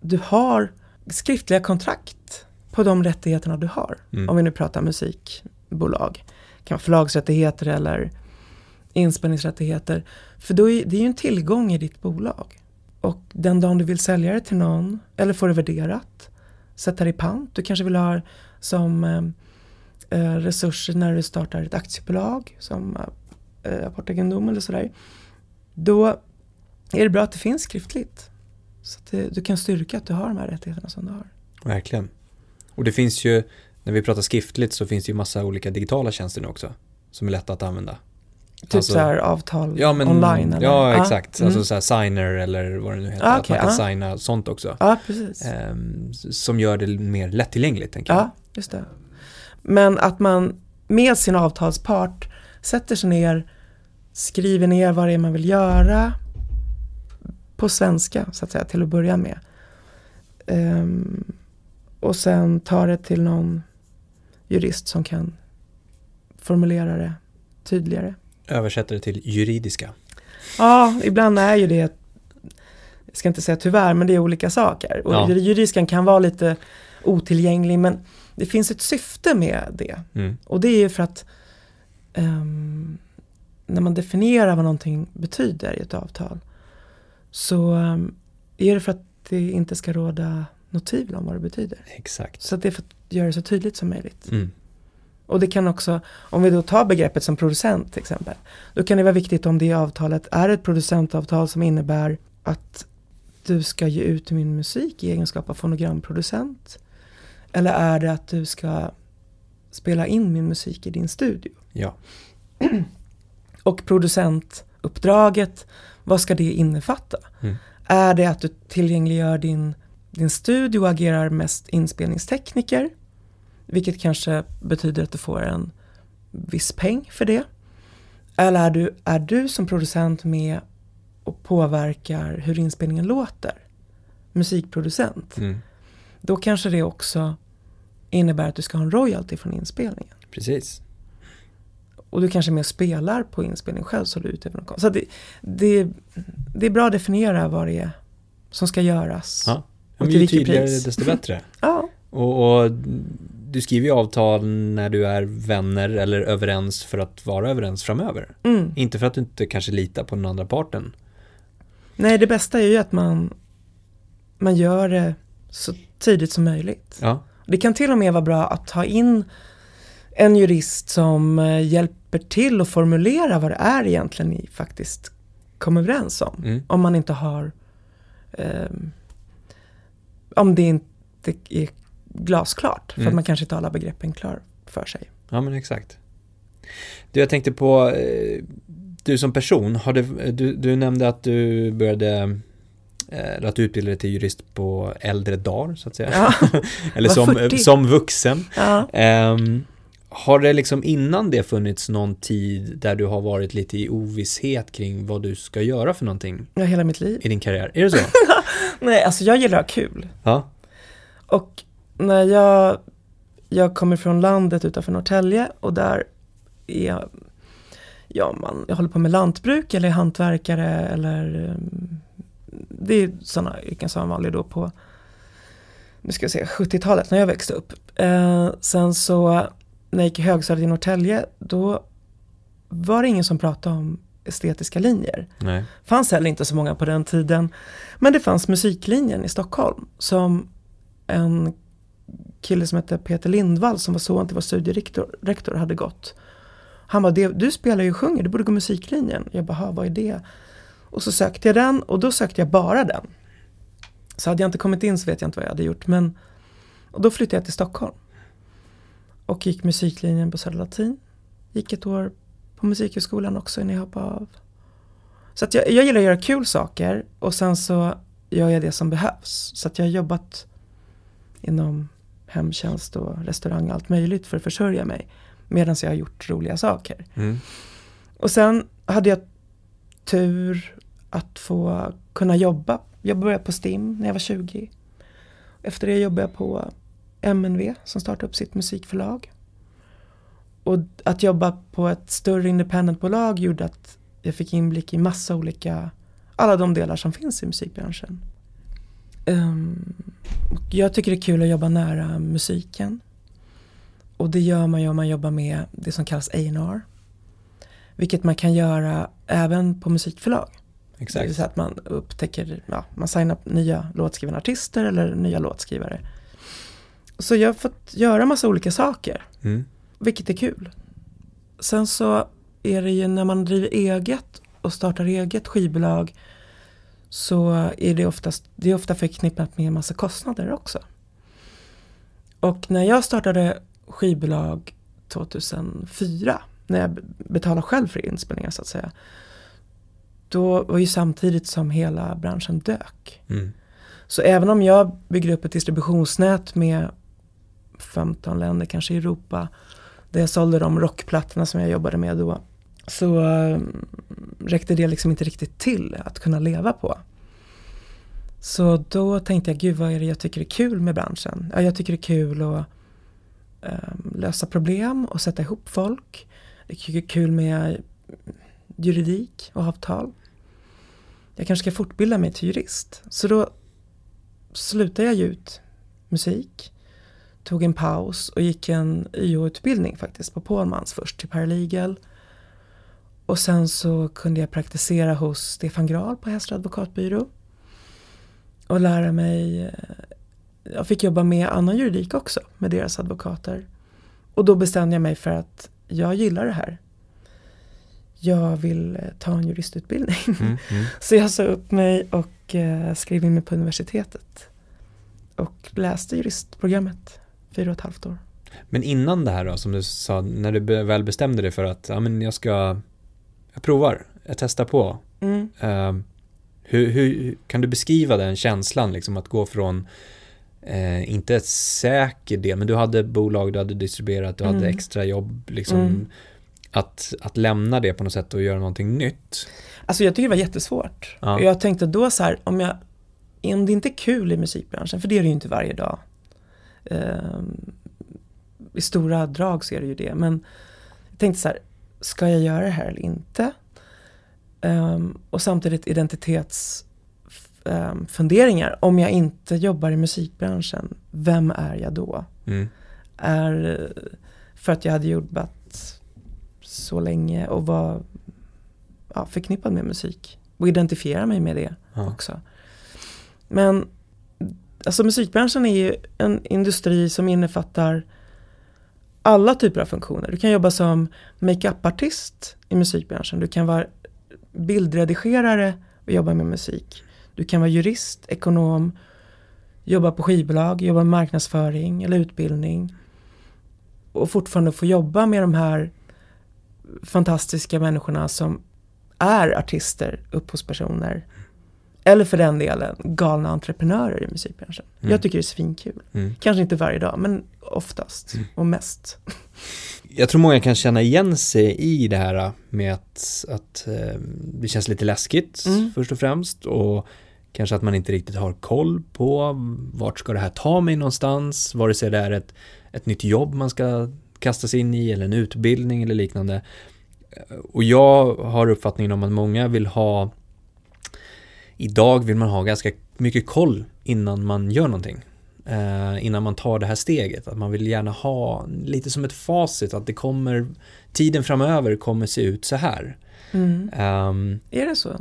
du har skriftliga kontrakt på de rättigheterna du har. Mm. Om vi nu pratar musikbolag. Det kan vara förlagsrättigheter eller inspelningsrättigheter. För då är, det är ju en tillgång i ditt bolag. Och den dagen du vill sälja det till någon eller få det värderat, sätta det i pant. Du kanske vill ha som eh, eh resurser när du startar ett aktiebolag som eh, eh, apportegendom eller sådär. Då är det bra att det finns skriftligt. Så att det, du kan styrka att du har de här rättigheterna som du har. Verkligen. Och det finns ju, när vi pratar skriftligt så finns det ju massa olika digitala tjänster nu också. Som är lätta att använda. Typ Alltså- så här avtal Ja, men, online eller? ja exakt. mm. Alltså så här signer eller vad det nu heter. Ah, att okej, man kan ah. signa sånt också. Ja, precis. S- som gör det mer lättillgängligt, tänker jag. Ja, just det. Men att man med sin avtalspart sätter sig ner, skriver ner vad det är man vill göra på svenska så att säga till att börja med. Ehm, och sen tar det till någon jurist som kan formulera det tydligare. Översätter det till juridiska. Ja, ibland är ju det, jag ska inte säga tyvärr, men det är olika saker. Och Ja. juridiskan kan vara lite otillgänglig, men det finns ett syfte med det. Mm. Och det är ju för att um, när man definierar vad någonting betyder i ett avtal så um, är det för att det inte ska råda något tvivel om vad det betyder. Exakt. Så att det är för att göra det så tydligt som möjligt. Mm. Och det kan också, om vi då tar begreppet som producent till exempel, då kan det vara viktigt om det avtalet är ett producentavtal som innebär att du ska ge ut min musik i egenskap av fonogramproducent. Eller är det att du ska spela in min musik i din studio? Ja. Och producentuppdraget, vad ska det innefatta? Mm. Är det att du tillgängliggör din, din studio och agerar mest inspelningstekniker? Vilket kanske betyder att du får en viss peng för det. Eller är du, är du som producent med och påverkar hur inspelningen låter? Musikproducent. Mm. Då kanske det också innebär att du ska ha en royalty från inspelningen. Precis. Och du kanske är med och spelar på inspelning själv så du utövar någon konst. Så det, det, det är bra att definiera vad det är som ska göras. Ja. Och till ju tydligare pris. desto bättre. Ja, Och, och du skriver ju avtal när du är vänner eller överens för att vara överens framöver. mm. Inte för att du inte kanske litar på den andra parten. Nej, det bästa är ju att man, man gör det så tidigt som möjligt. Ja, Det kan till och med vara bra att ta in en jurist som eh, hjälper till att formulera vad det är egentligen ni faktiskt kom överens om. Mm. Om man inte har ehm, om det inte är glasklart. För Mm. att man kanske inte har alla begreppen klar för sig. ja men exakt. Du, jag tänkte på, eh, du som person, har det, du, du nämnde att du började eh, eller att du utbildade dig till jurist på äldre dagar så att säga. Ja. eller som, 40. som vuxen. Ja. Ehm, har det liksom innan det funnits någon tid där du har varit lite i ovisshet kring vad du ska göra för någonting ja, hela mitt liv. i din karriär? Är det så? Nej, alltså jag gillar att ha kul. Ja. Och när jag, jag kommer från landet utanför Norrtälje och där är ja, man, jag håller på med lantbruk eller är hantverkare eller um, det är sådana yrken som var vanliga då på nu ska jag säga 70-talet när jag växte upp. Eh, sen så när jag gick i högstadiet i Norrtälje då var det ingen som pratade om estetiska linjer. Nej. Fanns heller inte så många på den tiden. Men det fanns musiklinjen i Stockholm som en kille som hette Peter Lindvall som var son till vår studierektor rektor, hade gått. Han bara, du spelar ju och sjunger, du borde gå musiklinjen. Jag bara, vad är det? Och så sökte jag den och då sökte jag bara den. Så hade jag inte kommit in så vet jag inte vad jag hade gjort. Men, och då flyttade jag till Stockholm. Och gick musiklinjen på Södra Latin. Gick ett år på Musikhögskolan också innan jag hoppade av. Så att jag, jag gillar att göra kul saker och sen så gör jag det som behövs. Så att jag har jobbat inom hemtjänst och restaurang och allt möjligt för att försörja mig. Medan jag har gjort roliga saker. Mm. Och sen hade jag tur att få kunna jobba. Jag började på STIM när jag var 20. Efter det jobbade jag på MNV som startade upp sitt musikförlag. Och att jobba på ett större independentbolag gjorde att jag fick inblick i massa olika, alla de delar som finns i musikbranschen. Och jag tycker det är kul att jobba nära musiken. Och det gör man ju om man jobbar med det som kallas A&R. Vilket man kan göra även på musikförlag. Det vill Exakt. säga att man upptäcker, ja, man signar nya låtskrivande artister eller nya låtskrivare. Så jag har fått göra massa olika saker, Mm. vilket är kul. Sen så är det ju när man driver eget och startar eget skivbolag så är det oftast, det är ofta förknippat med en massa kostnader också. Och när jag startade skivbolag 2004, när jag betalade själv för inspelningar så att säga, då var ju samtidigt som hela branschen dök. Mm. Så även om jag bygger upp ett distributionsnät med 15 länder, kanske i Europa, där jag sålde de rockplattorna som jag jobbade med då, så eh, räckte det liksom inte riktigt till att kunna leva på. Så då tänkte jag, gud vad är det jag tycker är kul med branschen? Ja, jag tycker det är kul att eh, lösa problem och sätta ihop folk. Jag tycker det är kul med juridik och avtal. Jag kanske ska fortbilda mig till jurist. Så då slutade jag ge ut musik. tog en paus och gick en YH-utbildning faktiskt på Polmans först till paralegal. Och sen så kunde jag praktisera hos Stefan Grahl på Hästra advokatbyrå. Och lära mig, eh, jag fick jobba med annan juridik också, med deras advokater. Och då bestämde jag mig för att jag gillar det här. Jag vill eh, ta en juristutbildning. Mm, mm. Så jag sa upp mig och eh, skrev in mig på universitetet. Och läste juristprogrammet fyra och ett halvt år. Men innan det här då, som du sa, när du väl bestämde dig för att ja, men jag ska, jag provar, jag testar på. Mm. Ehm, hur, hur kan du beskriva den känslan, liksom att gå från, eh, inte ett säker del, men du hade bolag, du hade distribuerat, du hade Mm. extra jobb, liksom. Mm. Att, att lämna det på något sätt och göra någonting nytt. Alltså jag tycker det var jättesvårt. Ja. Jag tänkte då så här, om, jag, om det inte är kul i musikbranschen, för det är det ju inte varje dag. Ehm, I stora drag så är det ju det. Men jag tänkte så här, ska jag göra det här eller inte? Ehm, och samtidigt identitetsfunderingar. om jag inte jobbar i musikbranschen, vem är jag då? Mm. är för att jag hade jobbat så länge och var ja, förknippad med musik och identifiera mig med det Ja. också. Men alltså musikbranschen är ju en industri som innefattar alla typer av funktioner. Du kan jobba som makeup-artist i musikbranschen. Du kan vara bildredigerare och jobba med musik. Du kan vara jurist, ekonom, jobba på skivbolag, jobba med marknadsföring eller utbildning. Och fortfarande få jobba med de här fantastiska människorna som är artister, upphovspersoner. Eller för den delen galna entreprenörer i musikbranschen. Mm. Jag tycker det är svinkul. Mm. Kanske inte varje dag, men oftast och mest. Jag tror många kan känna igen sig i det här med att, att eh, det känns lite läskigt Mm. först och främst och kanske att man inte riktigt har koll på vart ska det här ta mig någonstans, vare sig det är ett, ett nytt jobb man ska kasta sig in i eller en utbildning eller liknande. Och jag har uppfattningen om att många vill ha Idag vill man ha ganska mycket koll innan man gör någonting. Eh, innan man tar det här steget. Att man vill gärna ha lite som ett facit att det kommer Tiden framöver kommer se ut så här. Mm. Ehm, Är det så?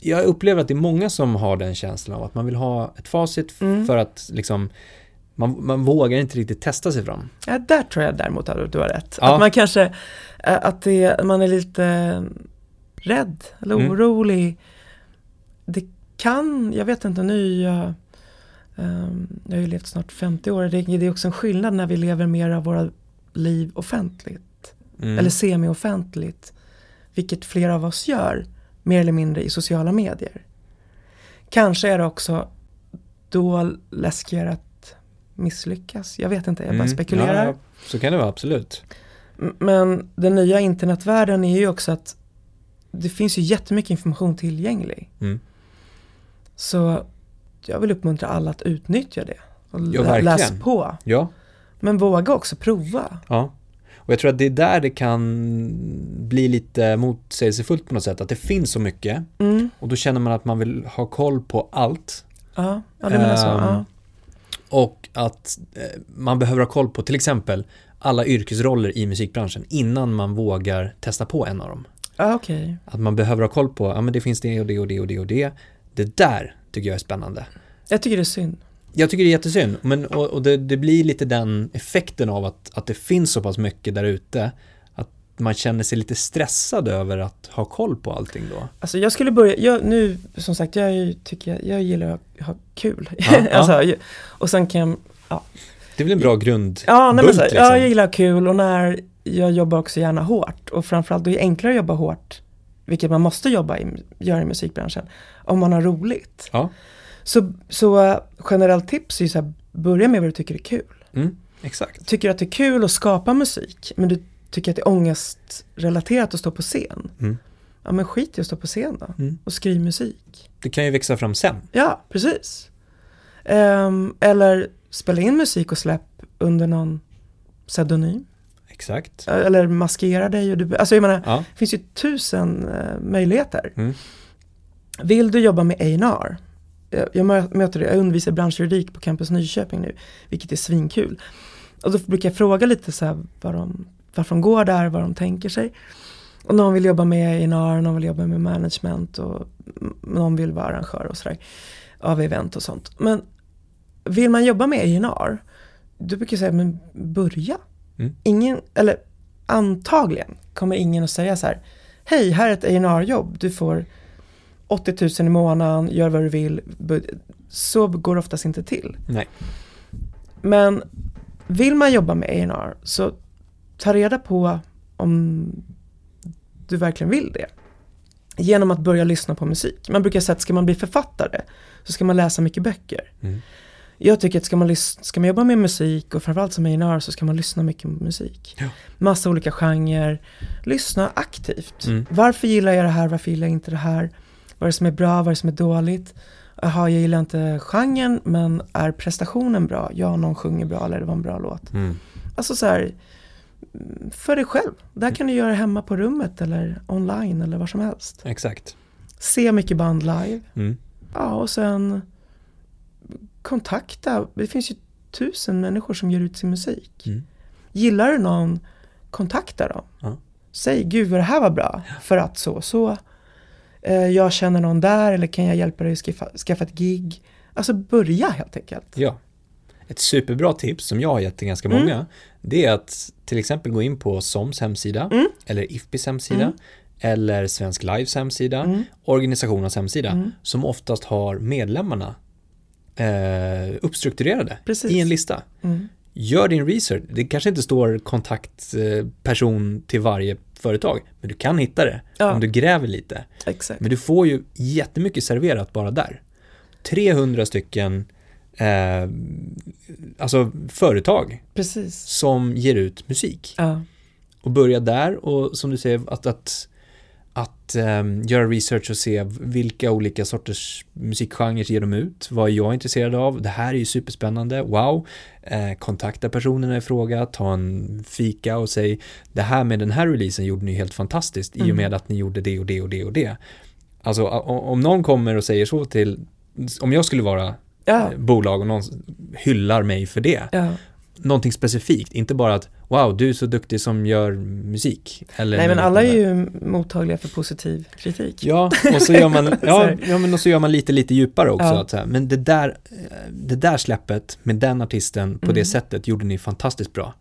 jag upplever att det är många som har den känslan av att man vill ha ett facit Mm. för att liksom man, man vågar inte riktigt testa sig fram. Ja, där tror jag däremot att du har rätt. Ja. Att man kanske, eh, att det, man är lite rädd eller Mm. orolig. Det kan, jag vet inte nu, jag, ehm, jag har ju levt snart 50 år. Det, det är också en skillnad när vi lever mer av våra liv offentligt. Mm. Eller semi-offentligt. Vilket flera av oss gör, mer eller mindre i sociala medier. Kanske är det också då läskigare att misslyckas. Jag vet inte, jag bara Mm. spekulerar. Ja, så kan det vara, absolut. Men den nya internetvärlden är ju också att det finns ju jättemycket information tillgänglig. Mm. Så jag vill uppmuntra alla att utnyttja det. Och Ja, verkligen. läs på. Ja, Men våga också prova. ja. Och jag tror att det är där det kan bli lite motsägelsefullt på något sätt. Att det finns så mycket Mm. och då känner man att man vill ha koll på allt. Ja, ja du menar så. Ehm, Ja. Och att eh, man behöver ha koll på till exempel alla yrkesroller i musikbranschen innan man vågar testa på en av dem. Ja, okej. Att man behöver ha koll på, ja men det finns det och det och det och det och det. Det där tycker jag är spännande. Jag tycker det är synd. Jag tycker det är jättesynd, men, och, och det, det blir lite den effekten av att, att det finns så pass mycket där ute att man känner sig lite stressad över att ha koll på allting då. Alltså jag skulle börja, jag, nu som sagt jag tycker jag, jag gillar att ha kul. Ja, ja. alltså, jag- och sen kan jag, Det är väl en bra grund ja, nej, men så, liksom. ja jag gillar kul och när jag jobbar också gärna hårt och framförallt det är enklare att jobba hårt, vilket man måste jobba i, göra i musikbranschen, om man har roligt. Ja, Så, så eh, generellt tips är ju så här, börja med vad du tycker är kul. mm, exakt. Tycker att det är kul att skapa musik, men du tycker att det är ångestrelaterat att stå på scen. Mm. Ja men skit i att stå på scen då Mm. och skriv musik. Det kan ju växa fram sen. Ja, precis. Ehm, eller spela in musik och släpp under någon pseudonym. Exakt. Eller maskera dig. Och du, alltså jag menar, Ja. det finns ju tusen eh, möjligheter. Mm. Vill du jobba med A&R? Jag, jag mö- möter det, jag undervisar branschjuridik på Campus Nyköping nu, vilket är svinkul. Och då brukar jag fråga lite så här vad de, varför de går där, vad de tänker sig. Och någon vill jobba med A&R, någon vill jobba med management och någon vill vara arrangör och sådär. Av event och sånt. Men vill man jobba med A&R då brukar säga, men börja. Mm. Ingen, eller antagligen kommer ingen att säga så här, hej, här är ett A&R-jobb, du får 80 000 i månaden, gör vad du vill. Så går det oftast inte till. Nej. Men vill man jobba med A&R så ta reda på om du verkligen vill det. Genom att börja lyssna på musik. Man brukar säga att ska man bli författare så ska man läsa mycket böcker. Mm. Jag tycker att ska man, ska man jobba med musik och framförallt som A&R så ska man lyssna mycket på musik. Ja. Massa olika genrer. Lyssna aktivt. Mm. Varför gillar jag det här? Varför gillar jag inte det här? Vad är det som är bra? Vad är det som är dåligt? Jaha, jag gillar inte genren men är prestationen bra? Ja, någon sjunger bra eller det var en bra låt. Mm. Alltså så här, mm, för dig själv. Det här kan du göra hemma på rummet eller online eller var som helst. Exakt. Se mycket band live. Mm. Ja, och sen kontakta. Det finns ju tusen människor som ger ut sin musik. Mm. Gillar du någon, kontakta dem. Ja. Säg, gud vad det här var bra, för att så och så. Eh, jag känner någon där, eller kan jag hjälpa dig att skaffa, skaffa ett gig? Alltså börja helt enkelt. Ja. Ett superbra tips som jag har gett till ganska Mm. många, det är att till exempel gå in på SOMs hemsida, Mm. eller IFPIs hemsida, Mm. eller Svensk Lives hemsida, Mm. organisationens hemsida, Mm. som oftast har medlemmarna eh, uppstrukturerade Precis. i en lista. Mm. Gör din research. Det kanske inte står kontaktperson till varje företag, men du kan hitta det Ja. om du gräver lite. Exakt. Men du får ju jättemycket serverat bara där. 300 stycken eh, alltså företag Precis. som ger ut musik. Ja. Och börja där och som du säger att, att, att ehm, göra research och se vilka olika sorters musikgenrer ger de ut. Vad är jag intresserad av? Det här är ju superspännande. Wow! Eh, kontakta personerna i fråga, ta en fika och säg det här med den här releasen gjorde ni helt fantastiskt i och Mm. med att ni gjorde det och det och det och det. Alltså om någon kommer och säger så till, om jag skulle vara Ja. eh, bolag och någon hyllar mig för det, ja. Någonting specifikt, inte bara att wow, du är så duktig som gör musik. Eller Nej men alla är ju mottagliga för positiv kritik. Ja, och så gör man, ja, ja men och så gör man lite, lite djupare också. Ja. Att så här, men det där, eh, det där släppet med den artisten på Mm. det sättet gjorde ni fantastiskt bra.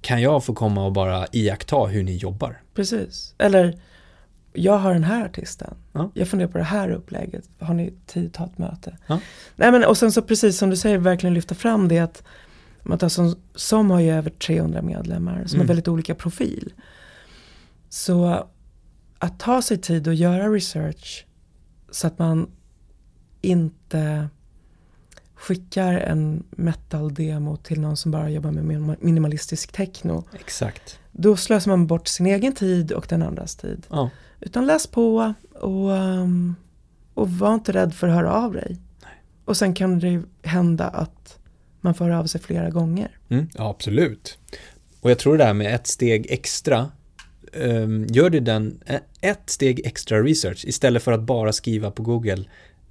Kan jag få komma och bara iaktta hur ni jobbar? Precis. Eller, jag har den här artisten. Ja. Jag funderar på det här upplägget. Har ni tid att ta ett möte? Ja. Nej men och sen så precis som du säger, verkligen lyfta fram det att som, som har ju över 300 medlemmar som Mm. har väldigt olika profil. Så att ta sig tid och göra research så att man inte skickar en metal-demo till någon som bara jobbar med min- minimalistisk techno. Exakt. Då slösar man bort sin egen tid och den andras tid. Ja, Utan läs på och, um, och var inte rädd för att höra av dig. Och sen kan det hända att man får höra av sig flera gånger. mm, ja absolut. Och jag tror det där med ett steg extra, ehm, gör du den, ett steg extra research istället för att bara skriva på Google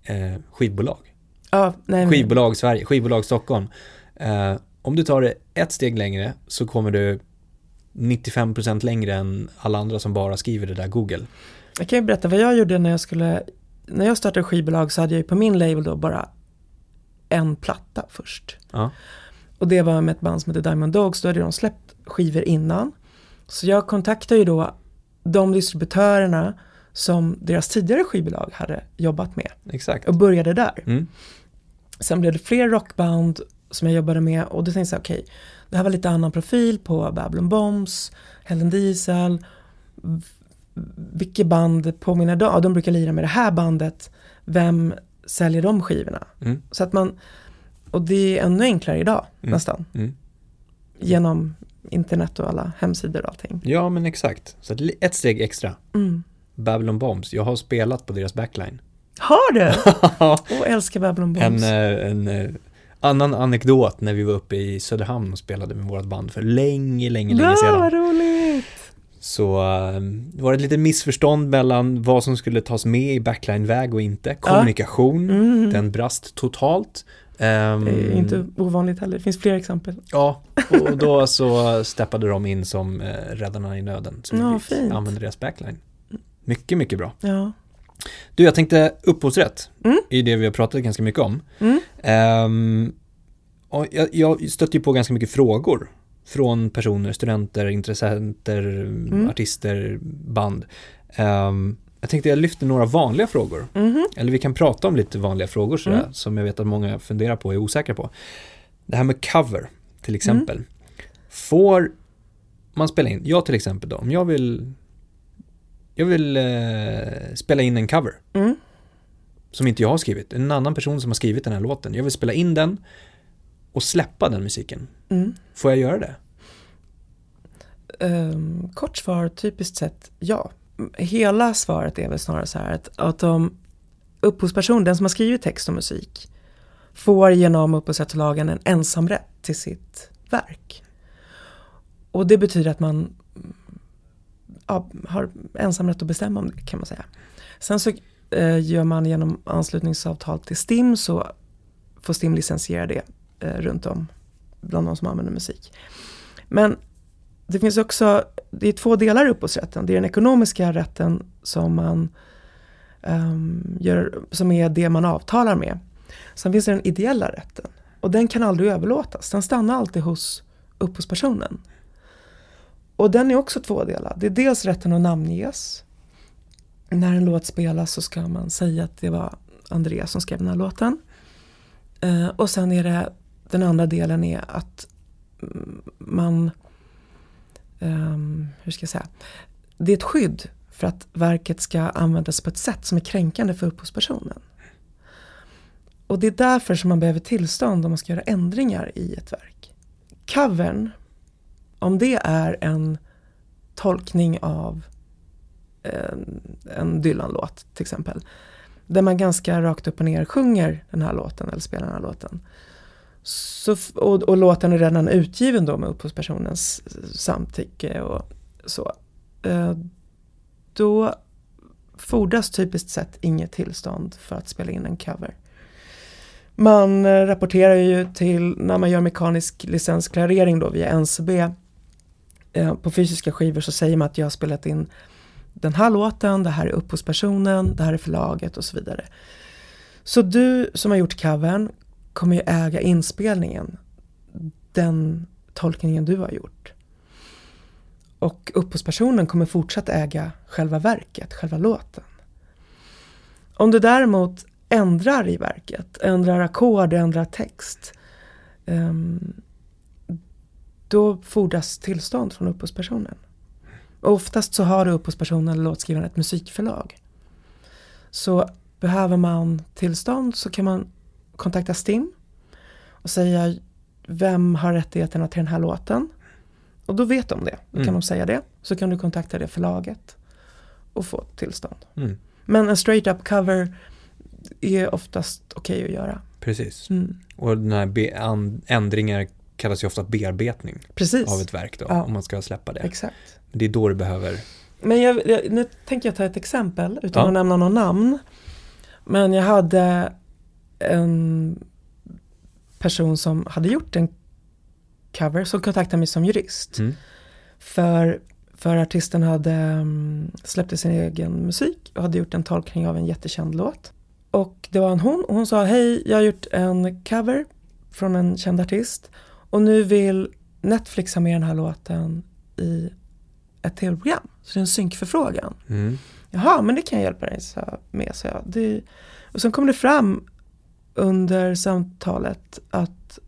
eh, skivbolag. Ja, nej, skivbolag Sverige, skivbolag Stockholm. Eh, om du tar det ett steg längre så kommer du 95% längre än alla andra som bara skriver det där Google. Jag kan ju berätta vad jag gjorde när jag skulle, när jag startade skivbolag så hade jag ju på min label då bara en platta först. Ja, Och det var med ett band som heter Diamond Dogs, då hade de släppt skivor innan. Så jag kontaktade ju då de distributörerna som deras tidigare skivbolag hade jobbat med exakt. och började där. Mm. Sen blev det fler rockband som jag jobbade med och då tänkte jag okej, det här var lite annan profil på Babylon Bombs, Helen Diesel, vilket band påminner de? Ja, de brukar lira med det här bandet, vem säljer de skivorna? Mm. Så att man, och det är ännu enklare idag Mm. nästan, Mm. genom internet och alla hemsidor och allting. Ja, men exakt. Så ett steg extra. Mm. Babylon Bombs, jag har spelat på deras backline. Har du? Åh, älskar Babylon Bombs. en, eh, en eh, annan anekdot när vi var uppe i Söderhamn och spelade med vårt band för länge, länge, länge Ja, sedan. vad roligt! Så eh, det var ett litet missförstånd mellan vad som skulle tas med i backline-väg och inte. Kommunikation, Mm. den brast totalt. Ehm, Det är inte ovanligt heller. Det finns fler exempel. Ja, och då så steppade de in som eh, räddarna i nöden. Så Ja, fint. använde deras backline. Mycket, mycket bra. Ja. Du, jag tänkte upphovsrätt Mm. i det vi har pratat ganska mycket om. Mm. Ehm, och jag, jag stötte ju på ganska mycket frågor från personer, studenter, intressenter, Mm. artister, band. Ehm, jag tänkte jag lyfter några vanliga frågor. Mhm. Eller vi kan prata om lite vanliga frågor sådär, Mm. som jag vet att många funderar på och är osäkra på. Det här med cover, till exempel. Får man spela in, jag till exempel då, om jag vill jag vill eh, spela in en cover Mm. som inte jag har skrivit. En annan person som har skrivit den här låten. Jag vill spela in den och släppa den musiken. Mm. Får jag göra det? Ehm, kort svar, typiskt sett ja. Hela svaret är väl snarare så här att, att om upphovsperson, den som har skrivit text och musik, får genom upphovsrättslagen en ensamrätt till sitt verk. Och det betyder att man mm, ja, har ensamrätt att bestämma om det kan man säga. Sen så eh, gör man genom anslutningsavtal till STIM så får STIM licensiera det Eh, runt om bland de som använder musik. Men det finns också, det är två delar i upphovsrätten. Det är den ekonomiska rätten som man um, gör, som är det man avtalar med. Sen finns det den ideella rätten. Och den kan aldrig överlåtas. Den stannar alltid hos upphovspersonen. Och den är också tvådelad. Det är dels rätten att namnges. När en låt spelas så ska man säga att det var Andreas som skrev den här låten. Uh, och sen är det, den andra delen är att man um, hur ska jag säga, det är ett skydd för att verket ska användas på ett sätt som är kränkande för upphovspersonen. Och det är därför som man behöver tillstånd om man ska göra ändringar i ett verk. Covern, om det är en tolkning av en, en Dylan-låt till exempel. Där man ganska rakt upp och ner sjunger den här låten eller spelar den här låten. Så, och, och låten är redan utgiven då med upphovspersonens samtycke och så. Eh, då fordras typiskt sett inget tillstånd för att spela in en cover. Man eh, rapporterar ju till när man gör mekanisk licensklarering då via NCB. Eh, på fysiska skivor så säger man att jag har spelat in den här låten, det här är upphovspersonen, det här är förlaget och så vidare. Så du som har gjort covern kommer ju äga inspelningen. Den tolkningen du har gjort. Och upphovspersonen kommer fortsatt äga själva verket, själva låten. Om du däremot ändrar i verket, ändrar ackord, ändrar text. Ehm, då fordras tillstånd från upphovspersonen. Och oftast så har upphovspersonen eller låtskrivaren ett musikförlag. Så behöver man tillstånd så kan man kontakta STIM och säga vem har rättigheterna till den här låten. Och då vet de det. Då kan Mm. de säga det. Så kan du kontakta det förlaget och få tillstånd. Mm, Men en straight up cover är oftast okej att göra. precis. Mm. Och den här be- an- ändringar kallas ju ofta bearbetning Precis, av ett verk då, Ja. om man ska släppa det. exakt. Det är då du behöver, Men jag, jag, nu tänker jag ta ett exempel utan Ja. att nämna någon namn. Men jag hade en person som hade gjort en cover som kontaktade mig som jurist. mm, För, för artisten hade um, släppt sin egen musik och hade gjort en tolkning av en jättekänd låt. Och det var en hon och hon sa hej jag har gjort en cover från en känd artist och nu vill Netflix ha med den här låten i ett tv-program. Så det är en synkförfrågan. mm, Jaha, men det kan jag hjälpa dig med, så jag. Det, och sen kom det fram under samtalet att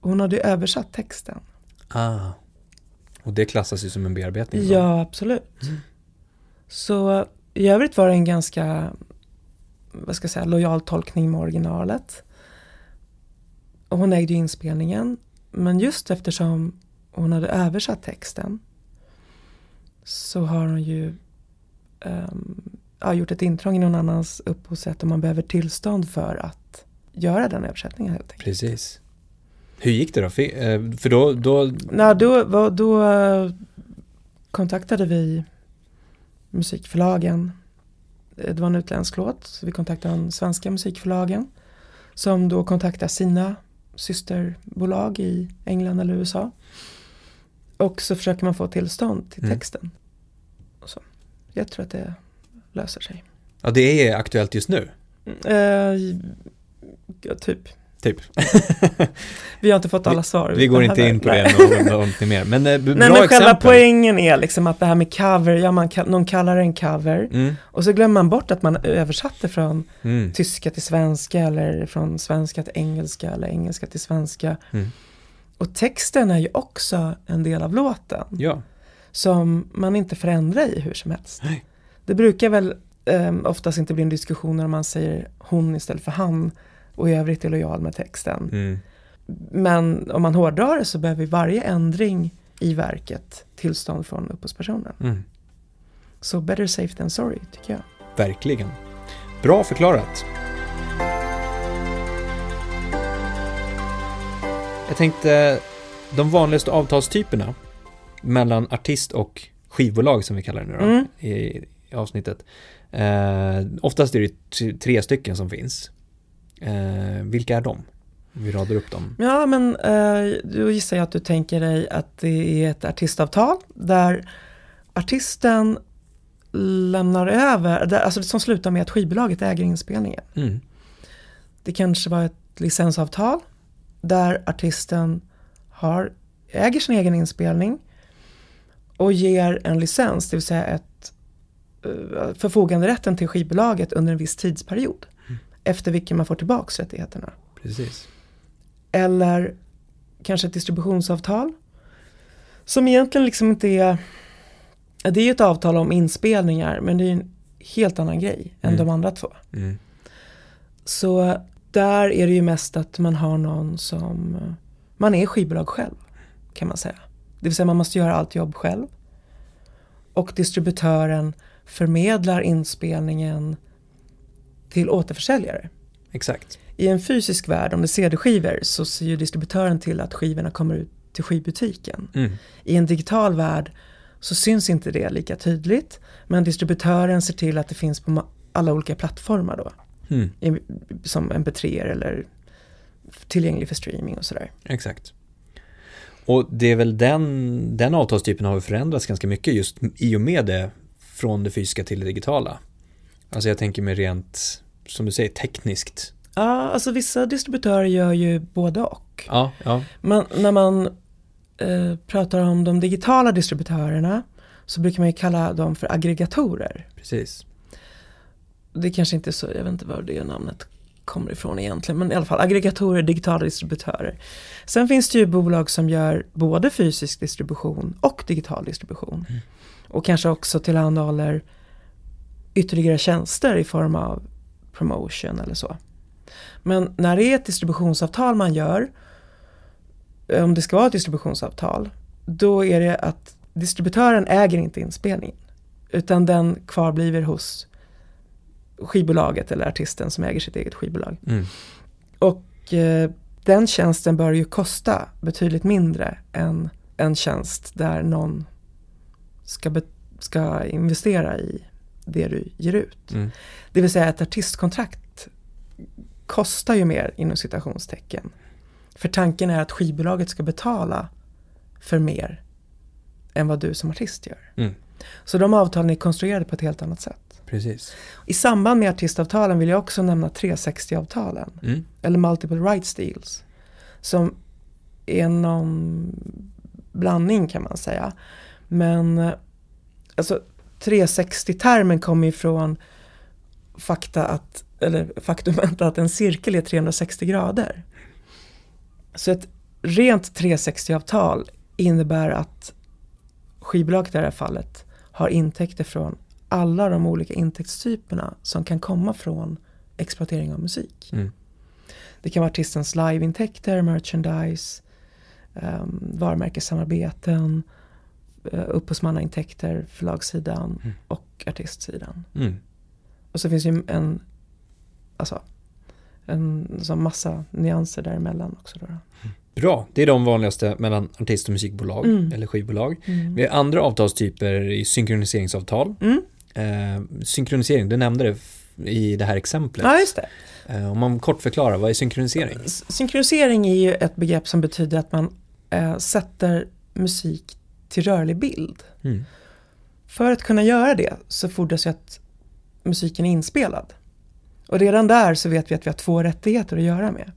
hon hade översatt texten. ah. Och det klassas ju som en bearbetning. då. Ja, absolut. Så i övrigt var det en ganska, vad ska jag säga, lojal tolkning med originalet. Och hon ägde ju inspelningen. Men just eftersom hon hade översatt texten så har hon ju ehm, ja, gjort ett intrång i någon annans upphovsrätt och man behöver tillstånd för att göra den översättningen helt enkelt. Precis. Hur gick det då? Eh, För då, då Nej, då, då eh, kontaktade vi musikförlagen. Eh, Det var en utländsk låt, så vi kontaktade de svenska musikförlagen. som då kontaktar sina systerbolag i England eller USA. Och så försöker man få tillstånd till Mm. texten. Och så. Jag tror att det löser sig. Ja, det är aktuellt just nu. Eh, ja, typ. Typ. Vi har inte fått alla svar. Vi går inte in på det någon- någonting mer. Men eh, bra Nej men själva exempel. poängen är liksom att det här med cover, ja man, kall- någon kallar det en cover Mm, och så glömmer man bort att man översatte från mm, tyska till svenska eller från svenska till engelska eller engelska till svenska. Mm. Och texten är ju också en del av låten ja, som man inte förändrar i hur som helst. Nej. Det brukar väl eh, oftast inte bli en diskussion när man säger hon istället för han och i övrigt är lojal med texten. mm, Men om man hårdrar det så behöver varje ändring i verket tillstånd från upphovspersonen. mm. Så better safe than sorry tycker jag. verkligen. Bra förklarat. Jag tänkte, de vanligaste avtalstyperna mellan artist och skivbolag som vi kallar det nu då, Mm. i, i avsnittet. Eh, oftast är det tre stycken som finns. Eh, vilka är de? Vi radar upp dem. Ja men eh, då gissar jag att du tänker dig att det är ett artistavtal där artisten lämnar över, där, alltså som slutar med att skivbolaget äger inspelningen. Mm. Det kanske var ett licensavtal där artisten har, äger sin egen inspelning och ger en licens, det vill säga ett förfoganderätten till skivbolaget under en viss tidsperiod. Efter vilken man får tillbaks rättigheterna. Precis. Eller kanske ett distributionsavtal. Som egentligen liksom inte är, det är ju ett avtal om inspelningar men det är en helt annan grej än Mm. de andra två. Mm. Så där är det ju mest att man har någon som, man är skivbolag själv kan man säga. Det vill säga man måste göra allt jobb själv. Och distributören förmedlar inspelningen till återförsäljare. Exakt. I en fysisk värld, om det är CD-skivor, så ser ju distributören till att skivorna kommer ut till skivbutiken. Mm. I en digital värld så syns inte det lika tydligt, men distributören ser till att det finns på alla olika plattformar då. Mm. i- som mp3 eller tillgänglig för streaming och sådär. Exakt. Och det är väl den, den avtalstypen har förändrats ganska mycket just i och med det från det fysiska till det digitala. Alltså jag tänker mig rent, som du säger, tekniskt. Ja, alltså vissa distributörer gör ju både och. Ja, ja, Men när man eh, pratar om de digitala distributörerna så brukar man ju kalla dem för aggregatorer. precis. Det kanske inte är så, jag vet inte var det namnet kommer ifrån egentligen, men i alla fall aggregatorer, digitala distributörer. Sen finns det ju bolag som gör både fysisk distribution och digital distribution. Och kanske också tillhandahåller ytterligare tjänster i form av promotion eller så. Men när det är ett distributionsavtal man gör, om det ska vara ett distributionsavtal, då är det att distributören äger inte inspelningen. Utan den kvarbliver hos skivbolaget eller artisten som äger sitt eget skivbolag. Mm. Och eh, den tjänsten bör ju kosta betydligt mindre än en tjänst där någon ska, ska investera i det du ger ut. Mm. Det vill säga ett artistkontrakt kostar ju mer inom citationstecken. För tanken är att skivbolaget ska betala för mer än vad du som artist gör. Mm. Så de avtalen är konstruerade på ett helt annat sätt. Precis. I samband med artistavtalen vill jag också nämna 360-avtalen. Mm. Eller multiple rights deals. Som är någon blandning kan man säga. Men eh, alltså 360-termen kommer ifrån fakta att, eller faktumet att en cirkel är 360 grader. Så ett rent 360-avtal innebär att skivbolaget i det här fallet har intäkter från alla de olika intäktstyperna som kan komma från exploatering av musik. Mm. Det kan vara artistens liveintäkter, merchandise, um, varumärkessamarbeten, upphovsmannaintäkter, förlagssidan Mm. och artistsidan. Mm. Och så finns ju en, alltså, en sån massa nyanser däremellan också. Då. Bra, det är de vanligaste mellan artist och musikbolag Mm. eller skivbolag. Mm. Vi har andra avtalstyper i synkroniseringsavtal. Mm. Eh, synkronisering, du nämnde det i det här exemplet. Ja, just det. Eh, Om man kort förklarar, vad är synkronisering? Synkronisering är ju ett begrepp som betyder att man eh, sätter musik till rörlig bild. Mm. För att kunna göra det så fordras ju att musiken är inspelad. Och redan där så vet vi att vi har två rättigheter att göra med.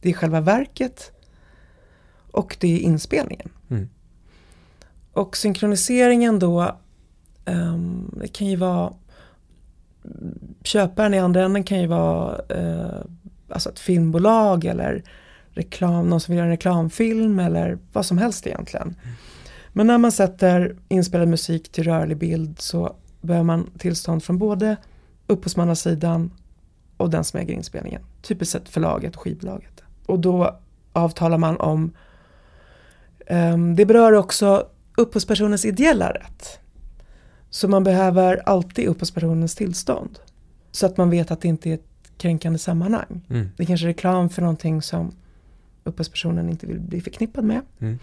Det är själva verket och det är inspelningen. Mm. Och synkroniseringen då, ehm, det kan ju vara köparen i andra änden kan ju vara eh, alltså ett filmbolag eller reklam, någon som vill göra en reklamfilm eller vad som helst egentligen. Men när man sätter inspelad musik till rörlig bild så behöver man tillstånd från både upphovsmannasidan och den som äger inspelningen. Typiskt sett förlaget och skivbolaget. Och då avtalar man om, ehm, det berör också upphovspersonens ideella rätt. Så man behöver alltid upphovspersonens tillstånd. Så att man vet att det inte är ett kränkande sammanhang. Mm. Det är kanske är reklam för någonting som upphovspersonen inte vill bli förknippad med. Mm.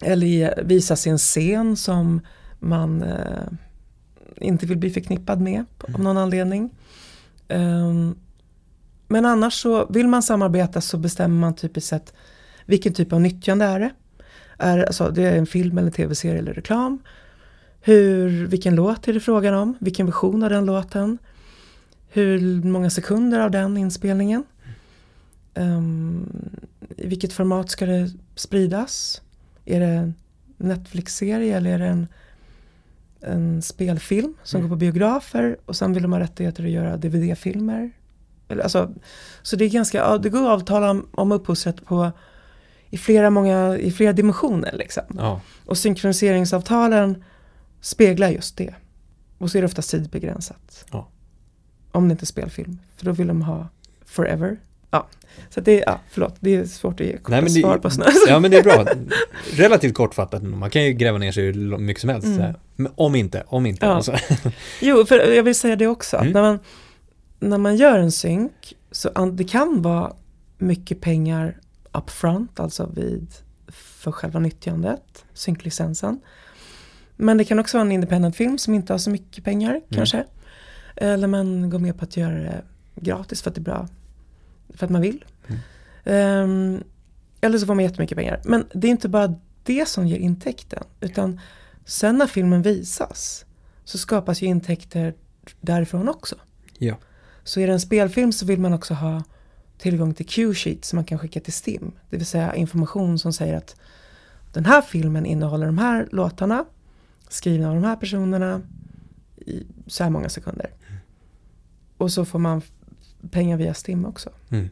Eller i en scen som man eh, inte vill bli förknippad med på- av någon anledning. Ehm, men annars så vill man samarbeta så bestämmer man typiskt sett vilken typ av nyttjande är det. Är, alltså, det är en film eller tv-serie eller reklam. Hur, vilken låt är det frågan om? Vilken version av den låten? Hur många sekunder av den inspelningen? Ehm, I vilket format ska det spridas? Är det en Netflix-serie eller är det en, en spelfilm som Mm. går på biografer och sen vill de ha rättigheter att göra DVD-filmer? Alltså, så det är ganska, det går att avtala om, om upphovsrätt på i flera, många, i flera dimensioner liksom. Ja. Och synkroniseringsavtalen speglar just det. Och så är det oftast tidsbegränsat. Ja. Om det inte är spelfilm. För då vill de ha forever. Ja, så det är, ja, förlåt, det är svårt att ge korta Nej, men det- svar på sådana ja, men det är bra. Relativt kortfattat. Man kan ju gräva ner sig hur mycket som helst. Mm. Men om inte, om inte. Ja. Alltså. Jo, för jag vill säga det också. Mm. när, man, när man gör en synk så det kan vara mycket pengar upfront, alltså vid för själva nyttjandet, synklicensen. Men det kan också vara en independent film som inte har så mycket pengar kanske. Eller man går med på att göra det gratis för att det är bra, för att man vill. Mm. Ehm, eller så får man jättemycket pengar. Men det är inte bara det som ger intäkten, utan sen när filmen visas så skapas ju intäkter därifrån också. Ja. Så är det en spelfilm så vill man också ha tillgång till Q-sheet som man kan skicka till STIM. Det vill säga information som säger att den här filmen innehåller de här låtarna skrivna av de här personerna i så här många sekunder. Och så får man pengar via STIM också. Mm.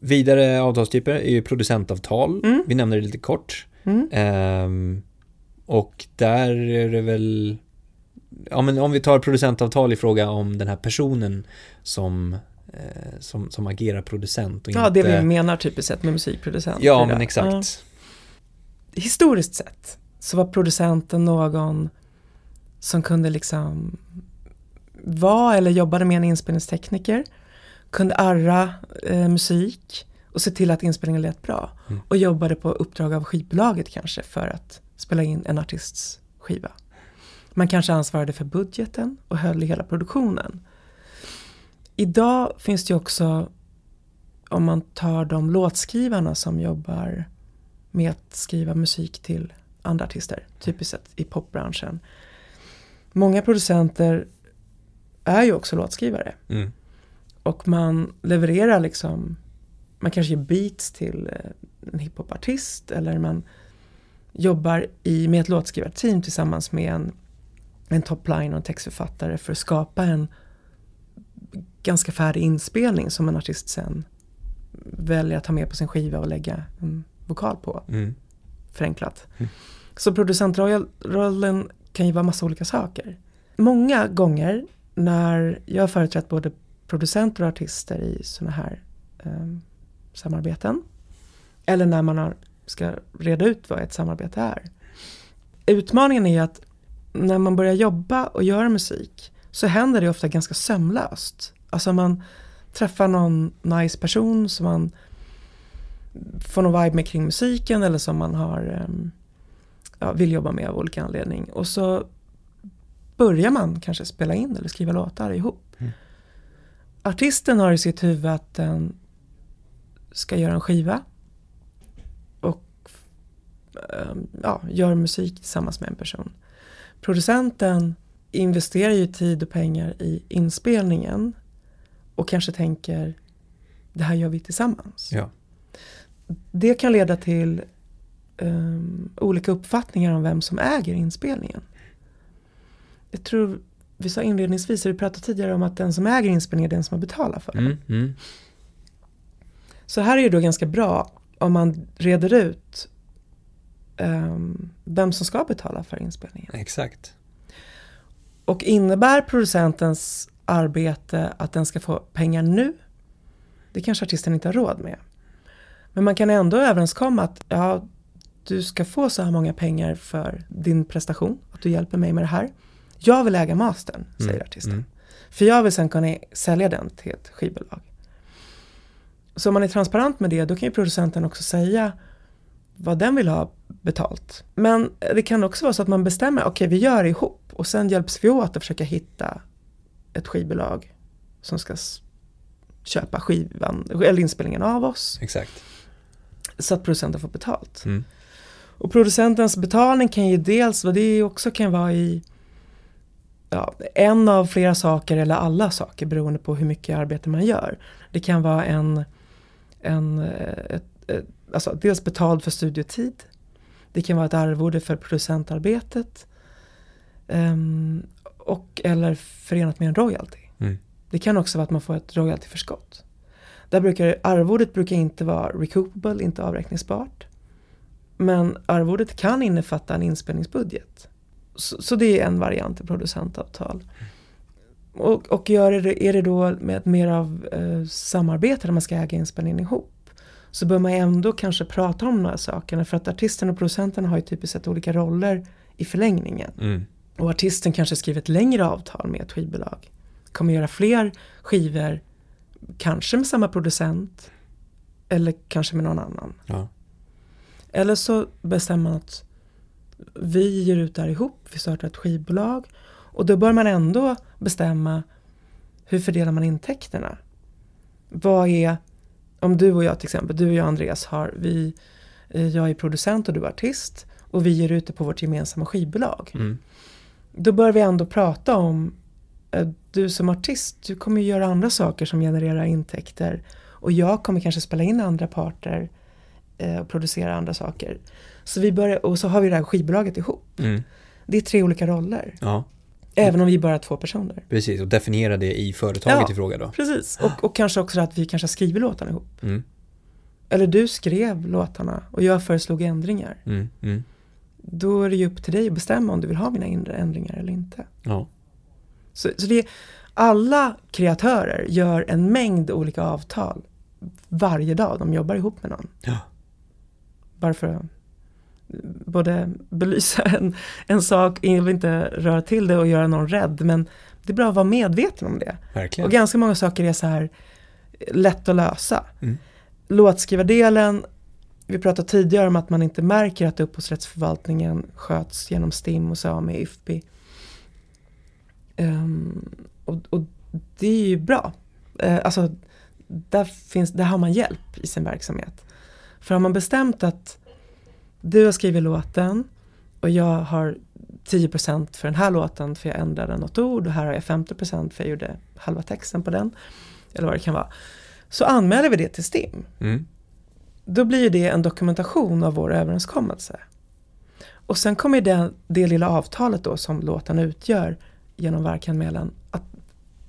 Vidare avtalstyper är ju producentavtal. Mm. Vi nämnde det lite kort. Mm. Ehm, och där är det väl Ja men om vi tar producentavtal i fråga om den här personen som eh, som, som agerar producent och Ja, inte det vi menar typiskt sett med musikproducent. Ja men exakt Ja. Historiskt sett så var producenten någon som kunde liksom vara eller jobbade med en inspelningstekniker, kunde arra eh, musik och se till att inspelningen lät bra. Mm. Och jobbade på uppdrag av skivbolaget kanske för att spela in en artists skiva. Man kanske ansvarade för budgeten och höll i hela produktionen. Idag finns det ju också, om man tar de låtskrivarna som jobbar med att skriva musik till andra artister, typiskt sett i popbranschen. Många producenter är ju också låtskrivare mm. Och man levererar liksom, man kanske ger beats till eh, en hiphopartist eller man jobbar i, med ett låtskrivarteam tillsammans med en, en topline och en textförfattare för att skapa en ganska färdig inspelning som en artist sen väljer att ta med på sin skiva och lägga en vokal på Mm. förenklat. Mm. Så producentrollen kan ju vara massa olika saker. Många gånger när jag har företrätt både producenter och artister i sådana här eh, samarbeten eller när man har, ska reda ut vad ett samarbete är. Utmaningen är att när man börjar jobba och göra musik så händer det ofta ganska sömlöst. Alltså man träffar någon nice person som man får någon vibe med kring musiken eller som man har, ehm, ja, vill jobba med av olika anledning. Och så börjar man kanske spela in eller skriva låtar ihop. Mm artisten har i sitt huvud att den ska göra en skiva. Och ehm, ja, gör musik tillsammans med en person. Producenten investerar ju tid och pengar i inspelningen. Och kanske tänker det här gör vi tillsammans. Ja. Det kan leda till um, olika uppfattningar om vem som äger inspelningen. Jag tror vi sa inledningsvis, vi pratade tidigare om att den som äger inspelningen är den som har betalat för den. Mm, mm. Så här är det då ganska bra om man reder ut um, vem som ska betala för inspelningen. Exakt. Och innebär producentens arbete att den ska få pengar nu? Det kanske artisten inte har råd med. Men man kan ändå överenskomma att ja, du ska få så här många pengar för din prestation, att du hjälper mig med det här. Jag vill äga mastern, säger Mm, artisten. mm. För jag vill sen kunna sälja den till ett skivbolag. Så om man är transparent med det, då kan ju producenten också säga vad den vill ha betalt. Men det kan också vara så att man bestämmer, okej vi gör det ihop och sen hjälps vi åt att försöka hitta ett skivbolag som ska köpa skivan, eller inspelningen av oss. Exakt. Så att producenten får betalt. Mm. Och producentens betalning kan ju dels, vad det också kan vara i ja, en av flera saker eller alla saker beroende på hur mycket arbete man gör. Det kan vara en, en eh, ett, ett, alltså dels betald för studiotid. Det kan vara ett arvode för producentarbetet. ehm, och eller förenat med en royalty. Mm. Det kan också vara att man får ett royaltyförskott. Där brukar, arvodet brukar inte vara recoupable, inte avräkningsbart. Men arvodet kan innefatta en inspelningsbudget. Så, så det är en variant i producentavtal. Och, och gör det, är det då med mer av eh, samarbete där man ska äga inspelningen ihop. Så bör man ändå kanske prata om de här sakerna. För att artisten och producenten har ju typiskt sett olika roller i förlängningen. Mm. Och artisten kanske skriver ett längre avtal med ett skivbolag. Kommer göra fler skivor, kanske med samma producent. Eller kanske med någon annan. Ja. Eller så bestämmer man att vi ger ut det här ihop, vi startar ett skivbolag. Och då bör man ändå bestämma hur fördelar man intäkterna. Vad är, om du och jag till exempel, du och jag Andreas har, vi, eh, jag är producent och du är artist. Och vi ger ut det på vårt gemensamma skivbolag. Mm. Då bör vi ändå prata om, eh, du som artist, du kommer ju göra andra saker som genererar intäkter. Och jag kommer kanske spela in andra parter och producera andra saker. Så vi börjar, och så har vi det här skivbolaget ihop. Mm. Det är tre olika roller. Ja, Även om vi bara är två personer. precis. Och definiera det i företaget Ja. i fråga då. Precis. Och, och kanske också att vi kanske skriver låtarna ihop. Mm. Eller du skrev låtarna och jag föreslog ändringar. Mm. Mm. Då är det ju upp till dig att bestämma om du vill ha mina inre ändringar eller inte. Ja. Så, så det är, alla kreatörer gör en mängd olika avtal varje dag de jobbar ihop med någon. Ja. Bara för att både belysa en, en sak, jag vill inte röra till det och göra någon rädd, men det är bra att vara medveten om det. Verkligen. Och ganska många saker är så här lätt att lösa. Mm. Låtskrivardelen, vi pratade tidigare om att man inte märker att upphovsrättsförvaltningen sköts genom STIM och Sami, IFPI. Ehm, och, och det är ju bra. Eh, alltså, där, finns, där har man hjälp i sin verksamhet. För har man bestämt att du har skrivit låten och jag har 10% för den här låten för jag ändrade något ord och här har jag 50% för jag gjorde halva texten på den. Eller vad det kan vara. Så anmäler vi det till STIM. Mm. Då blir det en dokumentation av vår överenskommelse. Och sen kommer det, det lilla avtalet då som låten utgör genom verkanmälan att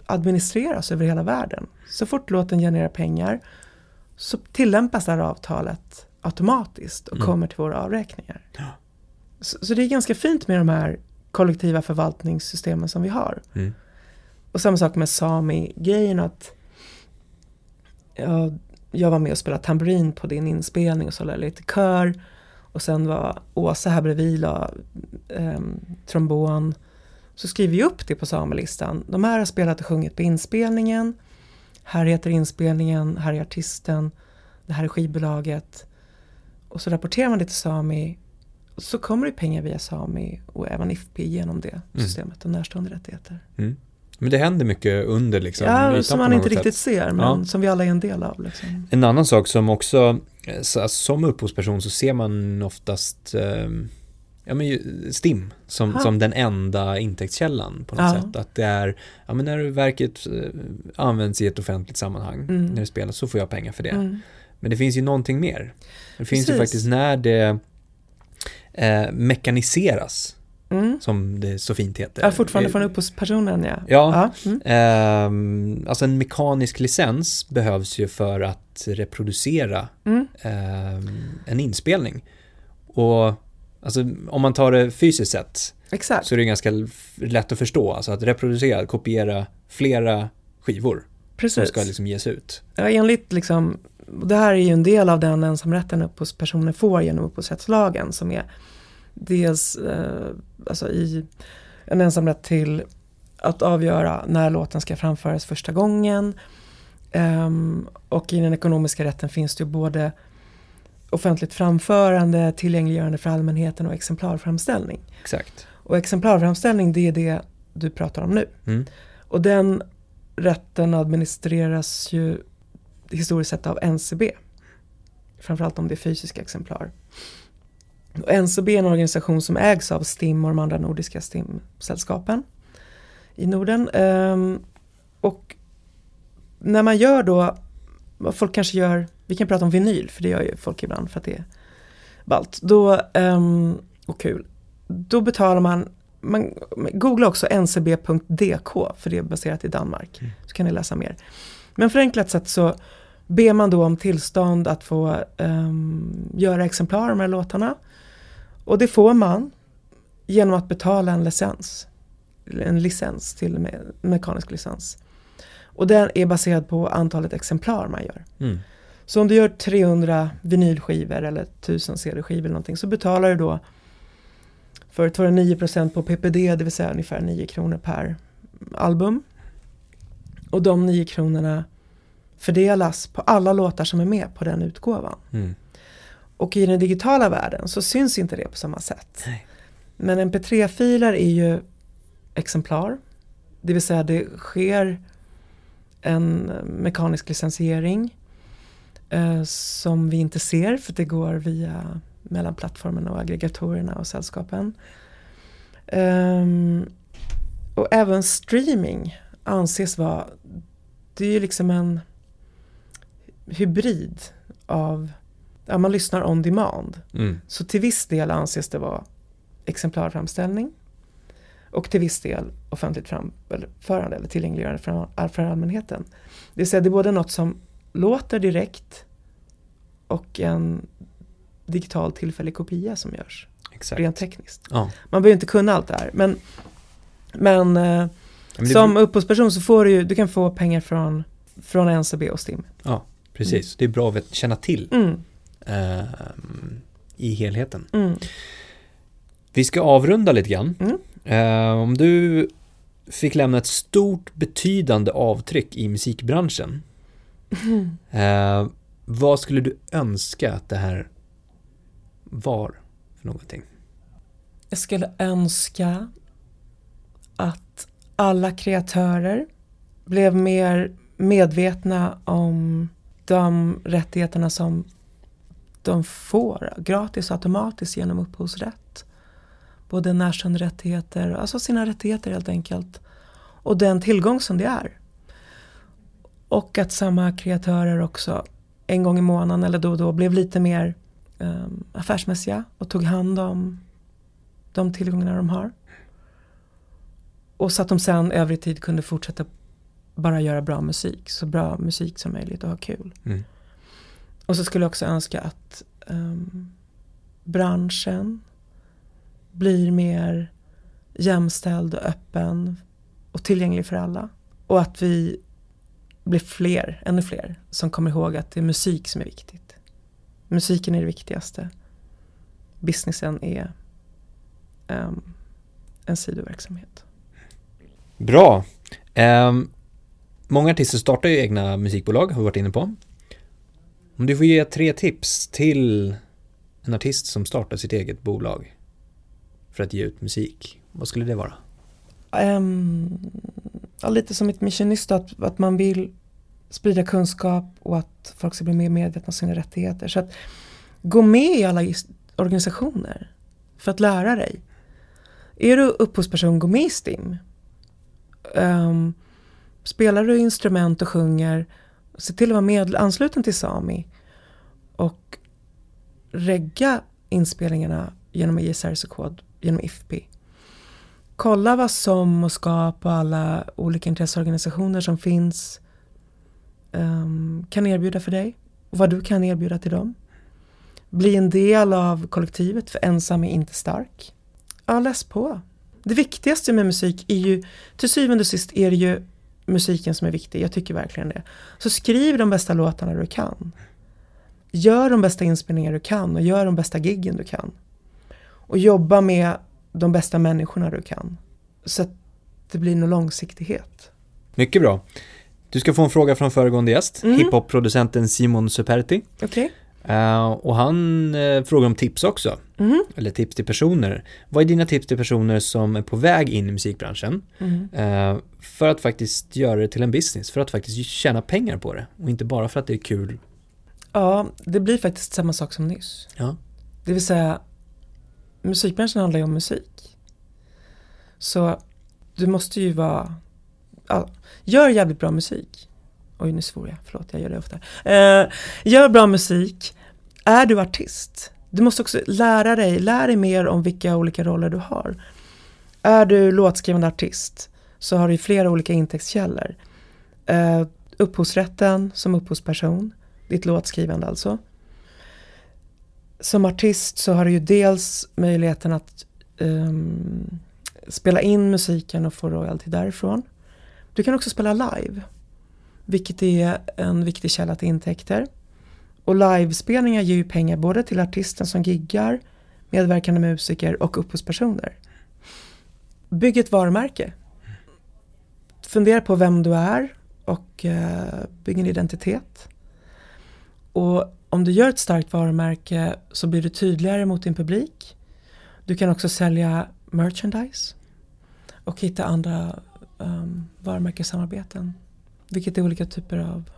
administreras över hela världen. Så fort låten genererar pengar så tillämpas det här avtalet automatiskt och Mm. kommer till våra avräkningar. Ja. Så, så det är ganska fint med de här kollektiva förvaltningssystemen som vi har. Mm. Och samma sak med Sami-grejen att ja, jag var med och spelade tamburin på din inspelning och så la jag lite kör. Och sen var Åsa här bredvid la ehm, trombon. Så skriver vi upp det på samelistan. De här har spelat och sjungit på inspelningen. Här heter inspelningen, här är artisten, det här är skivbolaget. Och så rapporterar man det till Sami. Och så kommer det pengar via Sami och även IFP genom det systemet och närstående rättigheter. Mm. Men det händer mycket under liksom ja, som man inte sätt. riktigt ser, men Ja. som vi alla är en del av. Liksom. En annan sak som också, eh, som upphovsperson så ser man oftast eh, ja, men ju- STIM som, Ja. som den enda intäktskällan på något Ja. sätt. Att det är, ja men när verket eh, används i ett offentligt sammanhang, Mm. när det spelas, så får jag pengar för det. Mm. Men det finns ju någonting mer. Det finns ju Precis. faktiskt när det eh, mekaniseras, Mm. som det så fint heter. Ja, fortfarande Eh, från upphovspersonen ja. Ja. Mm. Ehm, alltså en mekanisk licens behövs ju för att reproducera Mm. ehm, en inspelning. Och alltså, om man tar det fysiskt sett Exakt. så är det ganska lätt att förstå. Alltså att reproducera, kopiera flera skivor som Precis. ska liksom ges ut. Ja, enligt liksom, det här är ju en del av den ensamrätten upphovspersoner får genom upphovsrättslagen som är dels eh, alltså i en ensamrätt till att avgöra när låten ska framföras första gången. Ehm, och i den ekonomiska rätten finns det ju både offentligt framförande, tillgängliggörande för allmänheten och exemplarframställning. Exakt. Och exemplarframställning det är det du pratar om nu. Mm. Och den rätten administreras ju historiskt sett av NCB. Framförallt om det är fysiska exemplar. Och NCB är en organisation som ägs av STIM och de andra nordiska STIM-sällskapen i Norden. Ehm, och när man gör då, vad folk kanske gör, vi kan prata om vinyl för det gör ju folk ibland för att det är ballt. Då, ehm, och kul. Då betalar man man, googla också ncb.dk för det är baserat i Danmark. Mm. Så kan ni läsa mer. Men förenklat sett så ber man då om tillstånd att få ehm, göra exemplar av de här låtarna. Och det får man genom att betala en licens. En licens till me mekanisk licens. Och den är baserad på antalet exemplar man gör. Mm. Så om du gör 300 vinylskivor eller 1000 CD-skivor eller någonting så betalar du då för 209% på PPD, det vill säga ungefär 9 kronor per album. Och de 9 kronorna fördelas på alla låtar som är med på den utgåvan. Mm. Och i den digitala världen så syns inte det på samma sätt. Nej. Men mp3-filer är ju exemplar. Det vill säga det sker en mekanisk licensiering eh, som vi inte ser för det går via mellan plattformarna och aggregatorerna och sällskapen. Ehm, och även streaming anses vara, det är ju liksom en hybrid av, ja man lyssnar on demand. Mm. Så till viss del anses det vara exemplarframställning och till viss del offentligt framförande eller tillgängliggörande för, för allmänheten. Det vill säga det är både något som låter direkt och en digital tillfällig kopia som görs Exakt. rent tekniskt. Ja. Man behöver inte kunna allt det här men, men, eh, Men det- som upphovsperson så får du ju, du kan få pengar från, från NCB och STIM. Ja, precis. Det är bra att känna till Mm, ehm, i helheten. mm. Vi ska avrunda lite grann. Mm. Eh, om du fick lämna ett stort betydande avtryck i musikbranschen. Eh, vad skulle du önska att det här var för någonting? Jag skulle önska att alla kreatörer blev mer medvetna om de rättigheterna som de får gratis och automatiskt genom upphovsrätt. Både närstående rättigheter, alltså sina rättigheter helt enkelt. Och den tillgång som det är. Och att samma kreatörer också en gång i månaden eller då och då blev lite mer um, affärsmässiga och tog hand om de tillgångarna de har. Och så att de sen övrig tid kunde fortsätta bara göra bra musik. Så bra musik som möjligt och ha kul. Mm. Och så skulle jag också önska att ehm, branschen blir mer jämställd och öppen och tillgänglig för alla. Och att vi blir fler, ännu fler, som kommer ihåg att det är musik som är viktigt. Musiken är det viktigaste. Businessen är ehm, en sidoverksamhet. Bra. Ehm, många artister startar ju egna musikbolag, har vi varit inne på. Om du får ge tre tips till en artist som startar sitt eget bolag för att ge ut musik, vad skulle det vara? Ehm, ja, lite som ett missionist att, att man vill sprida kunskap och att folk ska bli mer medvetna om sina rättigheter. Så att gå med i alla organisationer för att lära dig. Är du upphovsperson, gå med i STIM. Um, spelar du instrument och sjunger, se till att vara med, ansluten till Sami och regga inspelningarna genom ISRC-kod, genom IFPI. Kolla vad SOM och SKAP och alla olika intresseorganisationer som finns um, kan erbjuda för dig och vad du kan erbjuda till dem. Bli en del av kollektivet för ensam är inte stark. Ja, läs på. Det viktigaste med musik är ju, till syvende och sist är det ju musiken som är viktig. Jag tycker verkligen det. Så skriv de bästa låtarna du kan. Gör de bästa inspelningar du kan och gör de bästa giggen du kan. Och jobba med de bästa människorna du kan. Så att det blir någon långsiktighet. Mycket bra. Du ska få en fråga från föregående gäst, mm. hiphop-producenten Simon Superti. Okay. Uh, och han uh, frågar om tips också, mm. eller tips till personer. Vad är dina tips till personer som är på väg in i musikbranschen? Mm. Uh, för att faktiskt göra det till en business, för att faktiskt tjäna pengar på det och inte bara för att det är kul. Ja, det blir faktiskt samma sak som nyss. Ja. Det vill säga, musikbranschen handlar ju om musik. Så du måste ju vara, ja, gör jävligt bra musik. Oj, nu svor jag. Förlåt, jag gör det ofta. Eh, gör bra musik. Är du artist? Du måste också lära dig, lär dig mer om vilka olika roller du har. Är du låtskrivande artist så har du flera olika intäktskällor. Eh, upphovsrätten som upphovsperson, ditt låtskrivande alltså. Som artist så har du ju dels möjligheten att um, spela in musiken och få royalty därifrån. Du kan också spela live. Vilket är en viktig källa till intäkter. Och livespelningar ger ju pengar både till artisten som giggar, medverkande musiker och upphovspersoner. Bygg ett varumärke. Fundera på vem du är och uh, bygg en identitet. Och om du gör ett starkt varumärke så blir du tydligare mot din publik. Du kan också sälja merchandise och hitta andra um, varumärkessamarbeten vilket är olika typer av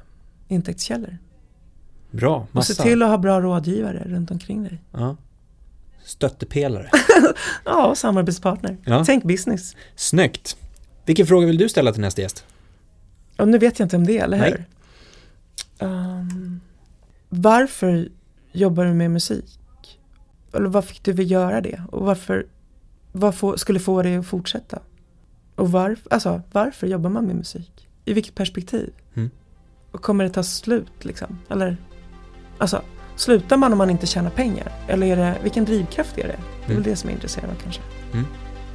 intäktskällor. Bra, massa. Och se till att ha bra rådgivare runt omkring dig. Ja. Stöttepelare. ja, samarbetspartner. Ja. Tänk business. Snyggt. Vilken fråga vill du ställa till nästa gäst? Och nu vet jag inte om det, eller hur? Um, varför jobbar du med musik? Eller vad fick du vilja göra det? Och varför, vad få, skulle få dig att fortsätta? Och varför, alltså, varför jobbar man med musik? I vilket perspektiv? Mm. Och kommer det ta slut liksom? Eller, alltså, slutar man om man inte tjänar pengar? Eller är det, vilken drivkraft är det? Det är väl mm. det som är intresserande kanske. Mm.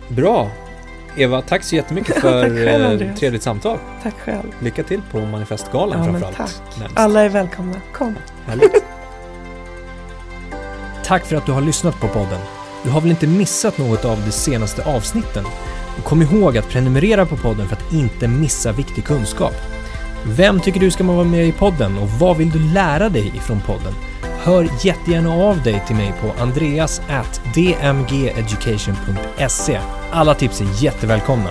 Bra! Eva, tack så jättemycket för själv, eh, trevligt samtal. Tack själv. Lycka till på Manifestgalan ja, framförallt. Tack. Närmast. Alla är välkomna. Kom. Härligt. tack för att du har lyssnat på podden. Du har väl inte missat något av de senaste avsnitten? Kom ihåg att prenumerera på podden för att inte missa viktig kunskap. Vem tycker du ska vara med i podden och vad vill du lära dig ifrån podden? Hör jättegärna av dig till mig på andreas.dmgeducation.se. Alla tips är jättevälkomna.